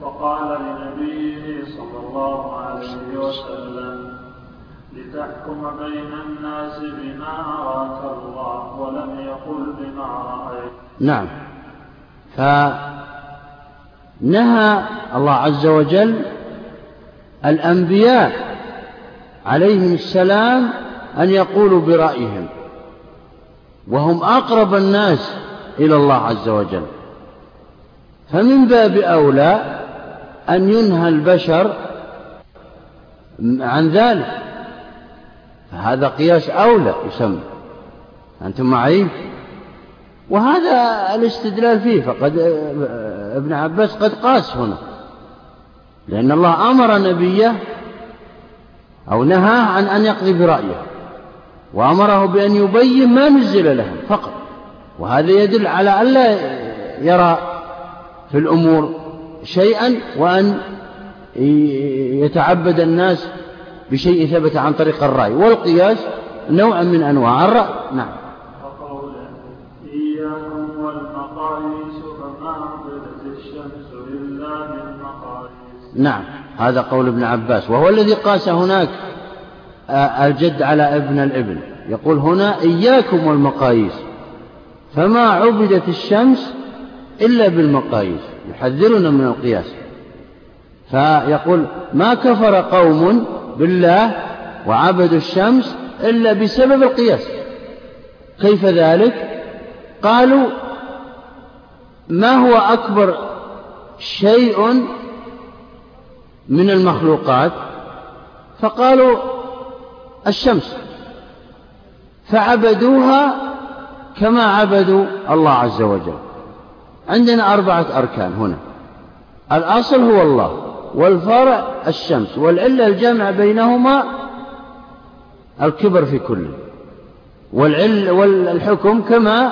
وقال لنبيه صلى الله عليه وسلم لتحكم بين الناس بما أراك الله ولم يقل بما رأيت. نعم. فنهى الله عز وجل الأنبياء عليهم السلام أن يقولوا برأيهم وهم أقرب الناس إلى الله عز وجل. فمن باب أولى أن ينهى البشر عن ذلك. فهذا قياس أولى يسمى. أنتم معي؟ وهذا الاستدلال فيه. فقد ابن عباس قد قاس هنا. لأن الله أمر نبيه أو نهاه عن أن يقضي برأيه. وأمره بأن يبين ما نزل لهم فقط. وهذا يدل على أن لا يرى في الأمور شيئا وأن يتعبد الناس بشيء ثبت عن طريق الرأي. والقياس نوع من أنواع الرأي. نعم. إياكم والمقاييس فما عبدت الشمس إلا بالمقاييس نعم. هذا قول ابن عباس. وهو الذي قاس هناك الجد على ابن الابن يقول هنا إياكم والمقاييس. فما عبدت الشمس إلا بالمقاييس. يحذرنا من القياس. فيقول ما كفر قوم بالله وعبدوا الشمس إلا بسبب القياس. كيف ذلك؟ قالوا ما هو أكبر شيء من المخلوقات؟ فقالوا الشمس. فعبدوها كما عبدوا الله عز وجل. عندنا أربعة أركان هنا. الأصل هو الله والفرع الشمس والعلة الجامعة بينهما الكبر في كل. والعل والحكم كما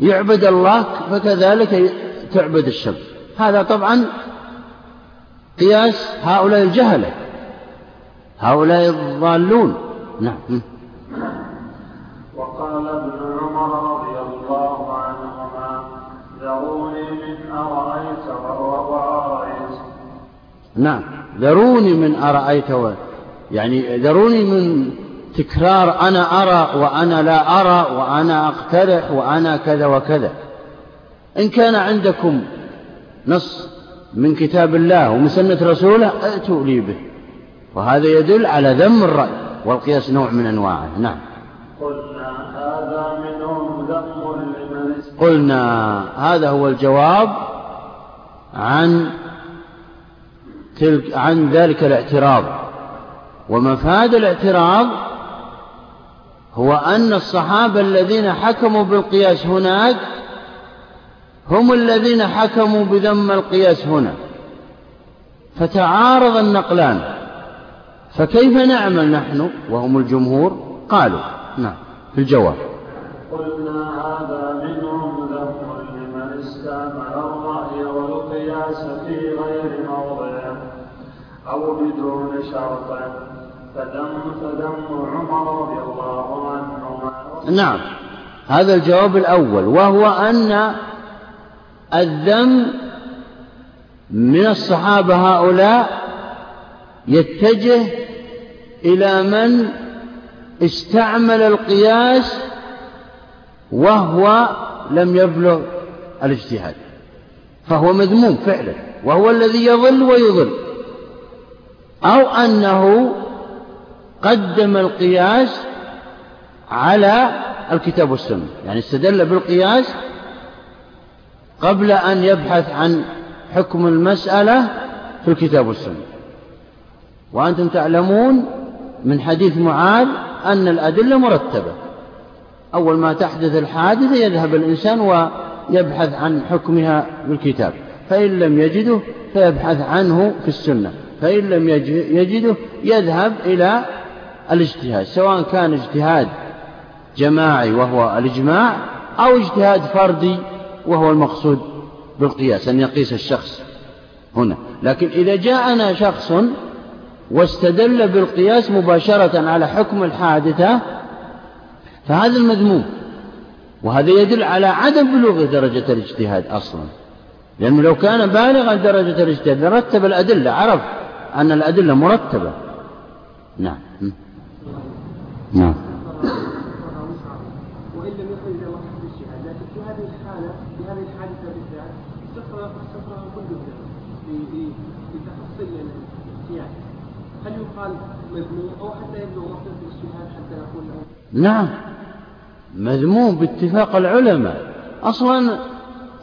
يعبد الله فكذلك تعبد الشمس. هذا طبعا قياس هؤلاء الجهلة. هؤلاء الضالون. نعم. وقال ابن عمر أرأيت وأرأيت نعم ذروني من أرأيت و... يعني ذروني من تكرار أنا أرى وأنا لا أرى وأنا أقترح وأنا كذا وكذا. إن كان عندكم نص من كتاب الله ومن سنة رسوله ائتوا لي به. وهذا يدل على ذم الرأي والقياس نوع من أنواعه. نعم. قلنا هذا هو الجواب عن تلك عن ذلك الاعتراض. ومفاد الاعتراض هو أن الصحابة الذين حكموا بالقياس هناك هم الذين حكموا بذم القياس هنا. فتعارض النقلان. فكيف نعمل نحن؟ وهم الجمهور؟ قالوا. نعم. في الجواب. قلنا هذا منهم ذم لمن استعمل الرأي والقياس في غير موضعه أو بدون شرط. فذم فذم عمر رضي الله عنهما. نعم. هذا الجواب الأول. وهو أن الذم من الصحابة هؤلاء يتجه إلى من استعمل القياس وهو لم يبلغ الاجتهاد. فهو مذموم فعلا وهو الذي يضل ويضل. أو أنه قدم القياس على الكتاب والسنة يعني استدل بالقياس قبل أن يبحث عن حكم المسألة في الكتاب والسنة. وأنتم تعلمون من حديث معاذ أن الأدلة مرتبة. أول ما تحدث الحادثة يذهب الإنسان ويبحث عن حكمها بالكتاب. فإن لم يجده فيبحث عنه في السنة. فإن لم يجده يذهب إلى الاجتهاد سواء كان اجتهاد جماعي وهو الإجماع أو اجتهاد فردي وهو المقصود بالقياس أن يقيس الشخص هنا. لكن إذا جاءنا شخص واستدل بالقياس مباشرة على حكم الحادثة فهذا المذموم. وهذا يدل على عدم بلوغ درجة الاجتهاد أصلا. لأنه لو كان بالغا درجة الاجتهاد لرتب الأدلة عرف أن الأدلة مرتبة. نعم. نعم. هل يقال مذموم أو حتى يبلغ وقت الاجتهاد حتى نقول له نعم. مذموم باتفاق العلماء. أصلا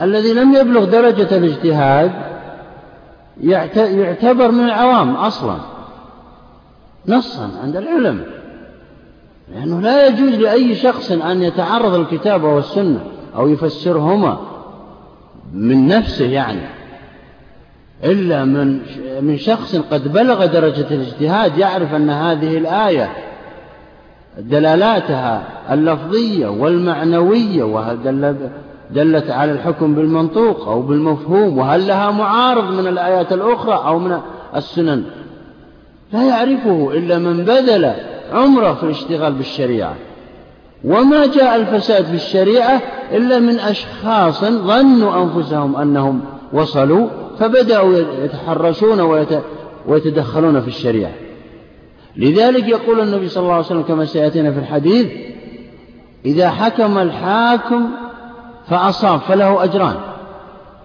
الذي لم يبلغ درجة الاجتهاد يعتبر من العوام أصلا. نصا عند العلماء. لأنه لا يجوز لأي شخص أن يتعرض الكتاب والسنة أو يفسرهما من نفسه يعني. إلا من من شخص قد بلغ درجة الاجتهاد يعرف أن هذه الآية دلالاتها اللفظية والمعنوية دلت على الحكم بالمنطوق أو بالمفهوم وهل لها معارض من الآيات الأخرى أو من السنن؟ لا يعرفه إلا من بذل عمره في الاشتغال بالشريعة. وما جاء الفساد في الشريعة إلا من أشخاص ظنوا أنفسهم أنهم وصلوا فبدأوا يتحرشون ويتدخلون في الشريعة. لذلك يقول النبي صلى الله عليه وسلم كما سيأتينا في الحديث إذا حكم الحاكم فأصاب فله أجران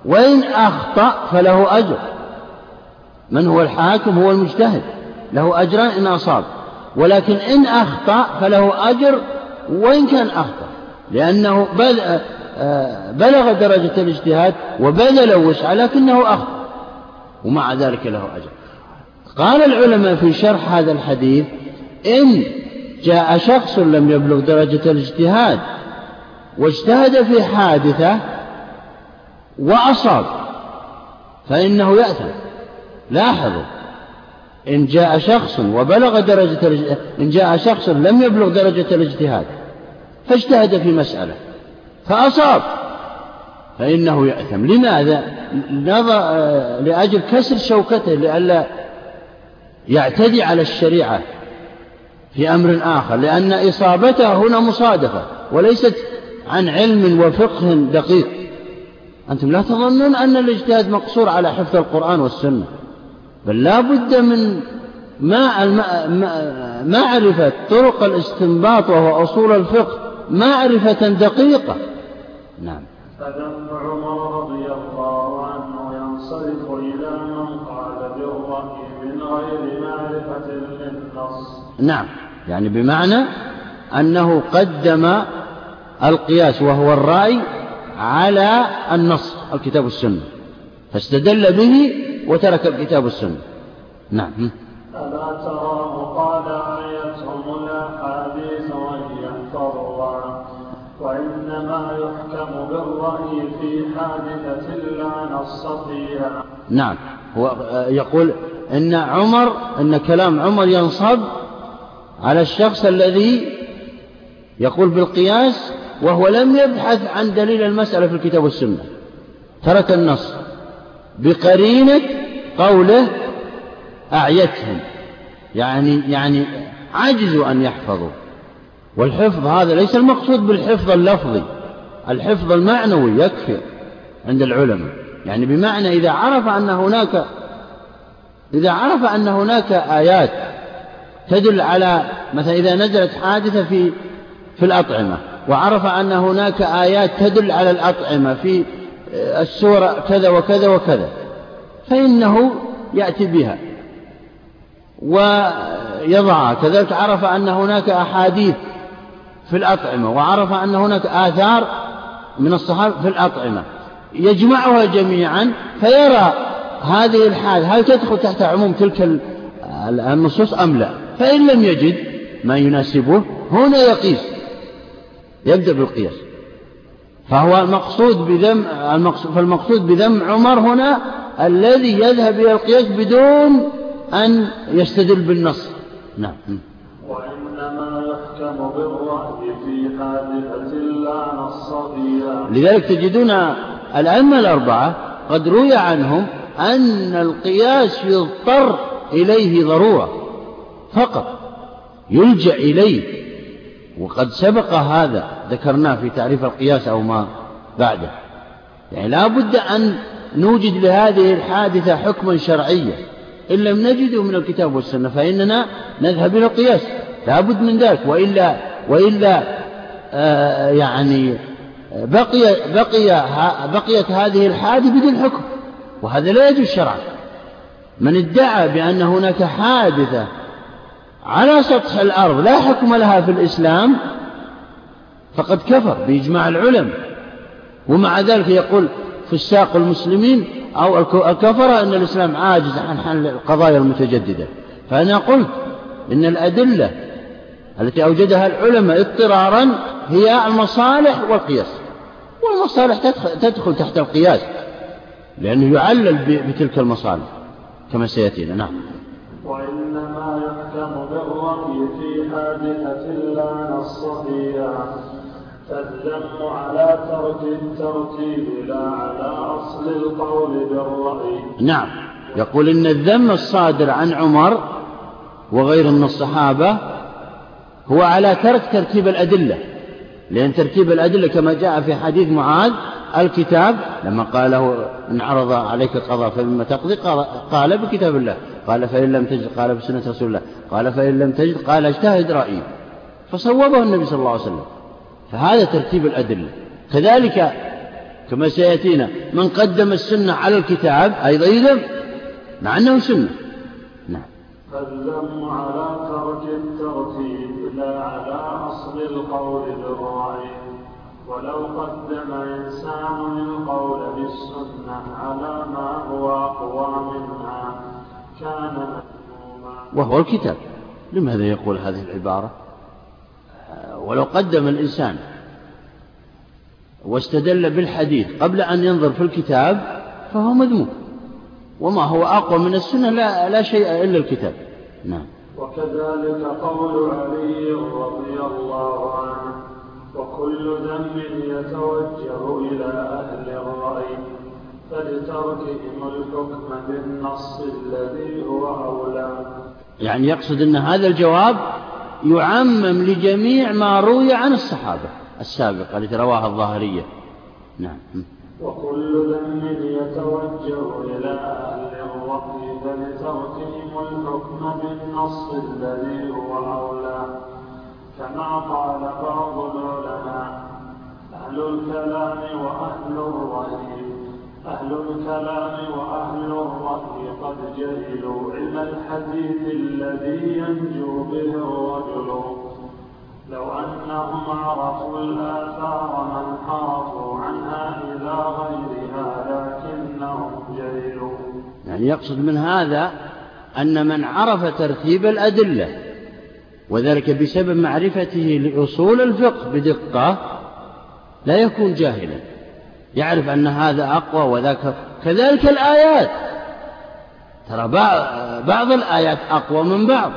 وإن أخطأ فله أجر. من هو الحاكم؟ هو المجتهد له أجران إن أصاب ولكن إن أخطأ فله أجر وإن كان أخطأ لأنه بلغ درجة الاجتهاد وبذل وسعه لكنه أخطأ ومع ذلك له أجر. قال العلماء في شرح هذا الحديث إن جاء شخص لم يبلغ درجة الاجتهاد واجتهد في حادثة وأصاب فإنه يأثم لاحظوا إن جاء شخص وبلغ درجة إن جاء شخص لم يبلغ درجة الاجتهاد فاجتهد في مسألة فأصاب فإنه يأثم لماذا؟ لأجل كسر شوكته لئلا يعتدي على الشريعة في أمر آخر لأن إصابته هنا مصادفة وليست عن علم وفقه دقيق. أنتم لا تظنون أن الإجتهاد مقصور على حفظ القرآن والسنة بل لا بد من معرفة طرق الاستنباط وهو أصول الفقه معرفة دقيقة. نعم. فذم عمر رضي الله عنه ينصرف إلى من قال غير معرفة للنص نعم يعني بمعنى أنه قدم القياس وهو الرأي على النص الكتاب والسنة. فاستدل به وترك الكتاب والسنة. نعم. ألا ترى قال آيتهم الأحاديث يحفظها وإنما يحكم بالرأي في حادثة لا نص فيها. نعم. هو يقول إن عمر إن كلام عمر ينصب على الشخص الذي يقول بالقياس وهو لم يبحث عن دليل المسألة في الكتاب والسنة. ترك النص. بقرينة قوله أعيتهم. يعني يعني عجزوا أن يحفظوا. والحفظ هذا ليس المقصود بالحفظ اللفظي. الحفظ المعنوي يكفي عند العلماء. يعني بمعنى إذا عرف أن هناك إذا عرف أن هناك آيات تدل على مثلا إذا نزلت حادثة في في الأطعمة وعرف أن هناك آيات تدل على الأطعمة في السورة كذا وكذا وكذا فإنه يأتي بها ويضعها كذلك عرف أن هناك أحاديث في الأطعمة وعرف أن هناك آثار من الصحابة في الأطعمة يجمعها جميعا فيرى هذه الحال هل تدخل تحت عموم تلك النصوص أم لا؟ فإن لم يجد ما يناسبه هنا يقيس يبدأ بالقياس. فهو المقصود بذم المقصود فالمقصود بذم عمر هنا الذي يذهب إلى القياس بدون أن يستدل بالنص. نعم. وإنما يحكم بالرأي في حادثة لا نص فيها. لذلك تجدون الأئمة الأربعة قد روي عنهم أن القياس يضطر إليه ضرورة. فقط يلجأ إليه. وقد سبق هذا ذكرناه في تعريف القياس أو ما بعده. يعني لا بد أن نوجد لهذه الحادثة حكما شرعيا. إن لم نجده من الكتاب والسنة فإننا نذهب إلى القياس. لا بد من ذلك. وإلا وإلا آه يعني بقي بقي بقيت هذه الحادثة بدون حكم. وهذا لا يجوز شرعا. من ادعى بأن هناك حادثة على سطح الأرض لا حكم لها في الإسلام فقد كفر بإجماع العلماء ومع ذلك يقول فساق المسلمين أو الكفرة أن الإسلام عاجز عن حل القضايا المتجددة. فأنا قلت إن الأدلة التي أوجدها العلماء اضطرارا هي المصالح والقياس. والمصالح تدخل تحت القياس. لأنه يعلل بتلك المصالح كما سيأتينا. نعم. وإنما يحكم بالرأي في حادثة لا نص فيها. فالذم على ترك الترتيب لا على أصل القول بالرأي. نعم. يقول إن الذم الصادر عن عمر وغير من الصحابة هو على ترك ترتيب الأدلة. لأن ترتيب الأدلة كما جاء في حديث معاذ الكتاب لما قال له إن عرض عليك القضاء فبما تقضي قال بكتاب الله. قال فإن لم تجد قال بسنة رسول الله. قال فإن لم تجد قال اجتهد رأيي. فصوبه النبي صلى الله عليه وسلم. فهذا ترتيب الأدلة. كذلك كما سيأتينا من قدم السنة على الكتاب أيضا يذم مع أنه سنة. فالذم على ترك الترتيب لا على أصل القول بالرأي ولو قدم إنسان القول بالسنة على ما هو أقوى منها كان وهو الكتاب. لماذا يقول هذه العبارة؟ ولو قدم الإنسان واستدل بالحديث قبل أن ينظر في الكتاب فهو مذموم. وما هو أقوى من السنة لا, لا شيء إلا الكتاب. نعم. وكذلك قول علي رضي الله عنه وكل ذنب يتوجه إلى أهل الرأي فلتركهم الحكم بالنص الذي هو أولى. يعني يقصد أن هذا الجواب يعمم لجميع ما روي عن الصحابة السابقة التي رواها الظاهرية. نعم. وكل ذنب يتوجه إلى أهل الرأي فلتركهم الحكم بالنص الذي هو أولى. كما قال بعض العلماء أهل الكلام وأهل الرأي. أهل الكلام وأهل الرأي قد جهلوا علم الحديث الذي ينجو به الرجل. لو أنهم عرفوا الآثار ما انحرفوا عنها إلى غيرها لكنهم جهلوا. يعني يقصد من هذا أن من عرف ترتيب الأدلة وذلك بسبب معرفته لأصول الفقه بدقة لا يكون جاهلا. يعرف أن هذا أقوى وذاك كذلك الآيات. ترى بعض الآيات أقوى من بعض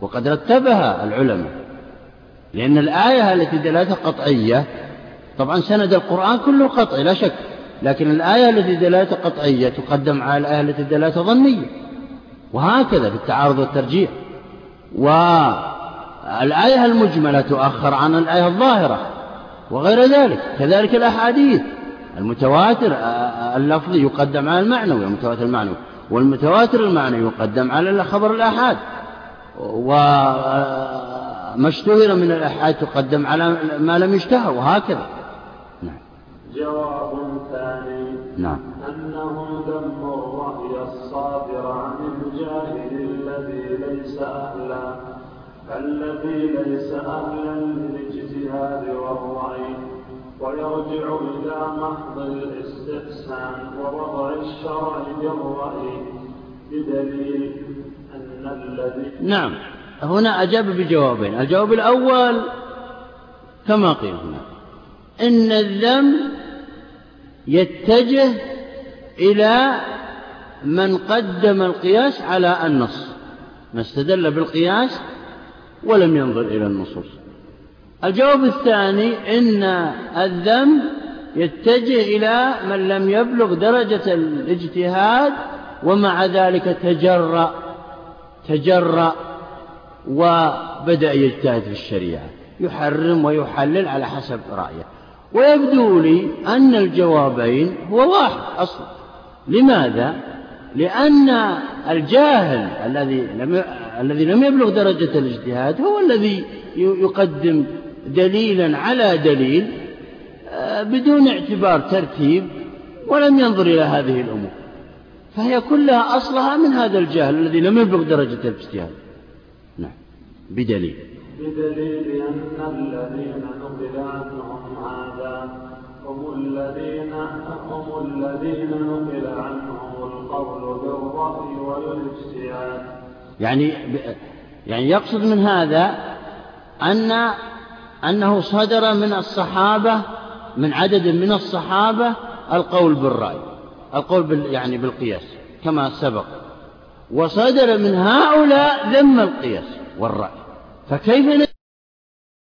وقد رتبها العلماء لأن الآية التي دلالتها قطعية. طبعا سند القرآن كله قطعي لا شك لكن الآية التي دلالتها قطعية تقدم على الآية التي دلالتها ظنية. وهكذا في التعارض والترجيح. والآية المجملة تؤخر عن الآية الظاهرة وغير ذلك كذلك الأحاديث المتواتر اللفظي يقدم على المعنوي المتواتر المعنوي والمتواتر المعنوي يقدم على خبر الآحاد. وما اشتهر من الآحاد تقدم على ما لم يشتهر وهكذا. نعم. جواب ثاني. نعم. أنه ذم الرأي الصادر عن الجاهل الذي ليس أهلا الذي ليس أهلا للاجتهاد والرأي ويرجع إلى محض الاستحسان ووضع الشرع بالرأي بدليل أن الذي نعم. هنا أجاب بجوابين. الجواب الأول كما قيل هنا. إن الذم يتجه إلى من قدم القياس على النص ما استدل بالقياس ولم ينظر إلى النصوص. الجواب الثاني إن الذنب يتجه إلى من لم يبلغ درجة الاجتهاد ومع ذلك تجرأ تجرأ وبدأ يجتهد في الشريعة يحرم ويحلل على حسب رأيه. ويبدو لي أن الجوابين هو واحد أصلا. لماذا؟ لأن الجاهل الذي لم الذي لم يبلغ درجة الاجتهاد هو الذي يقدم دليلا على دليل آه، بدون اعتبار ترتيب ولم ينظر إلى هذه الأمور. فهي كلها أصلها من هذا الجهل الذي لم يبلغ درجة الاجتهاد. نعم بدليل. بدليل أن الذين نقل عنهم هذا هم الذين هم الذين نقل عنهم يعني يعني يقصد من هذا أن أنه صدر من الصحابة من عدد من الصحابة القول بالرأي القول بال يعني بالقياس كما سبق. وصدر من هؤلاء ذم القياس والرأي. فكيف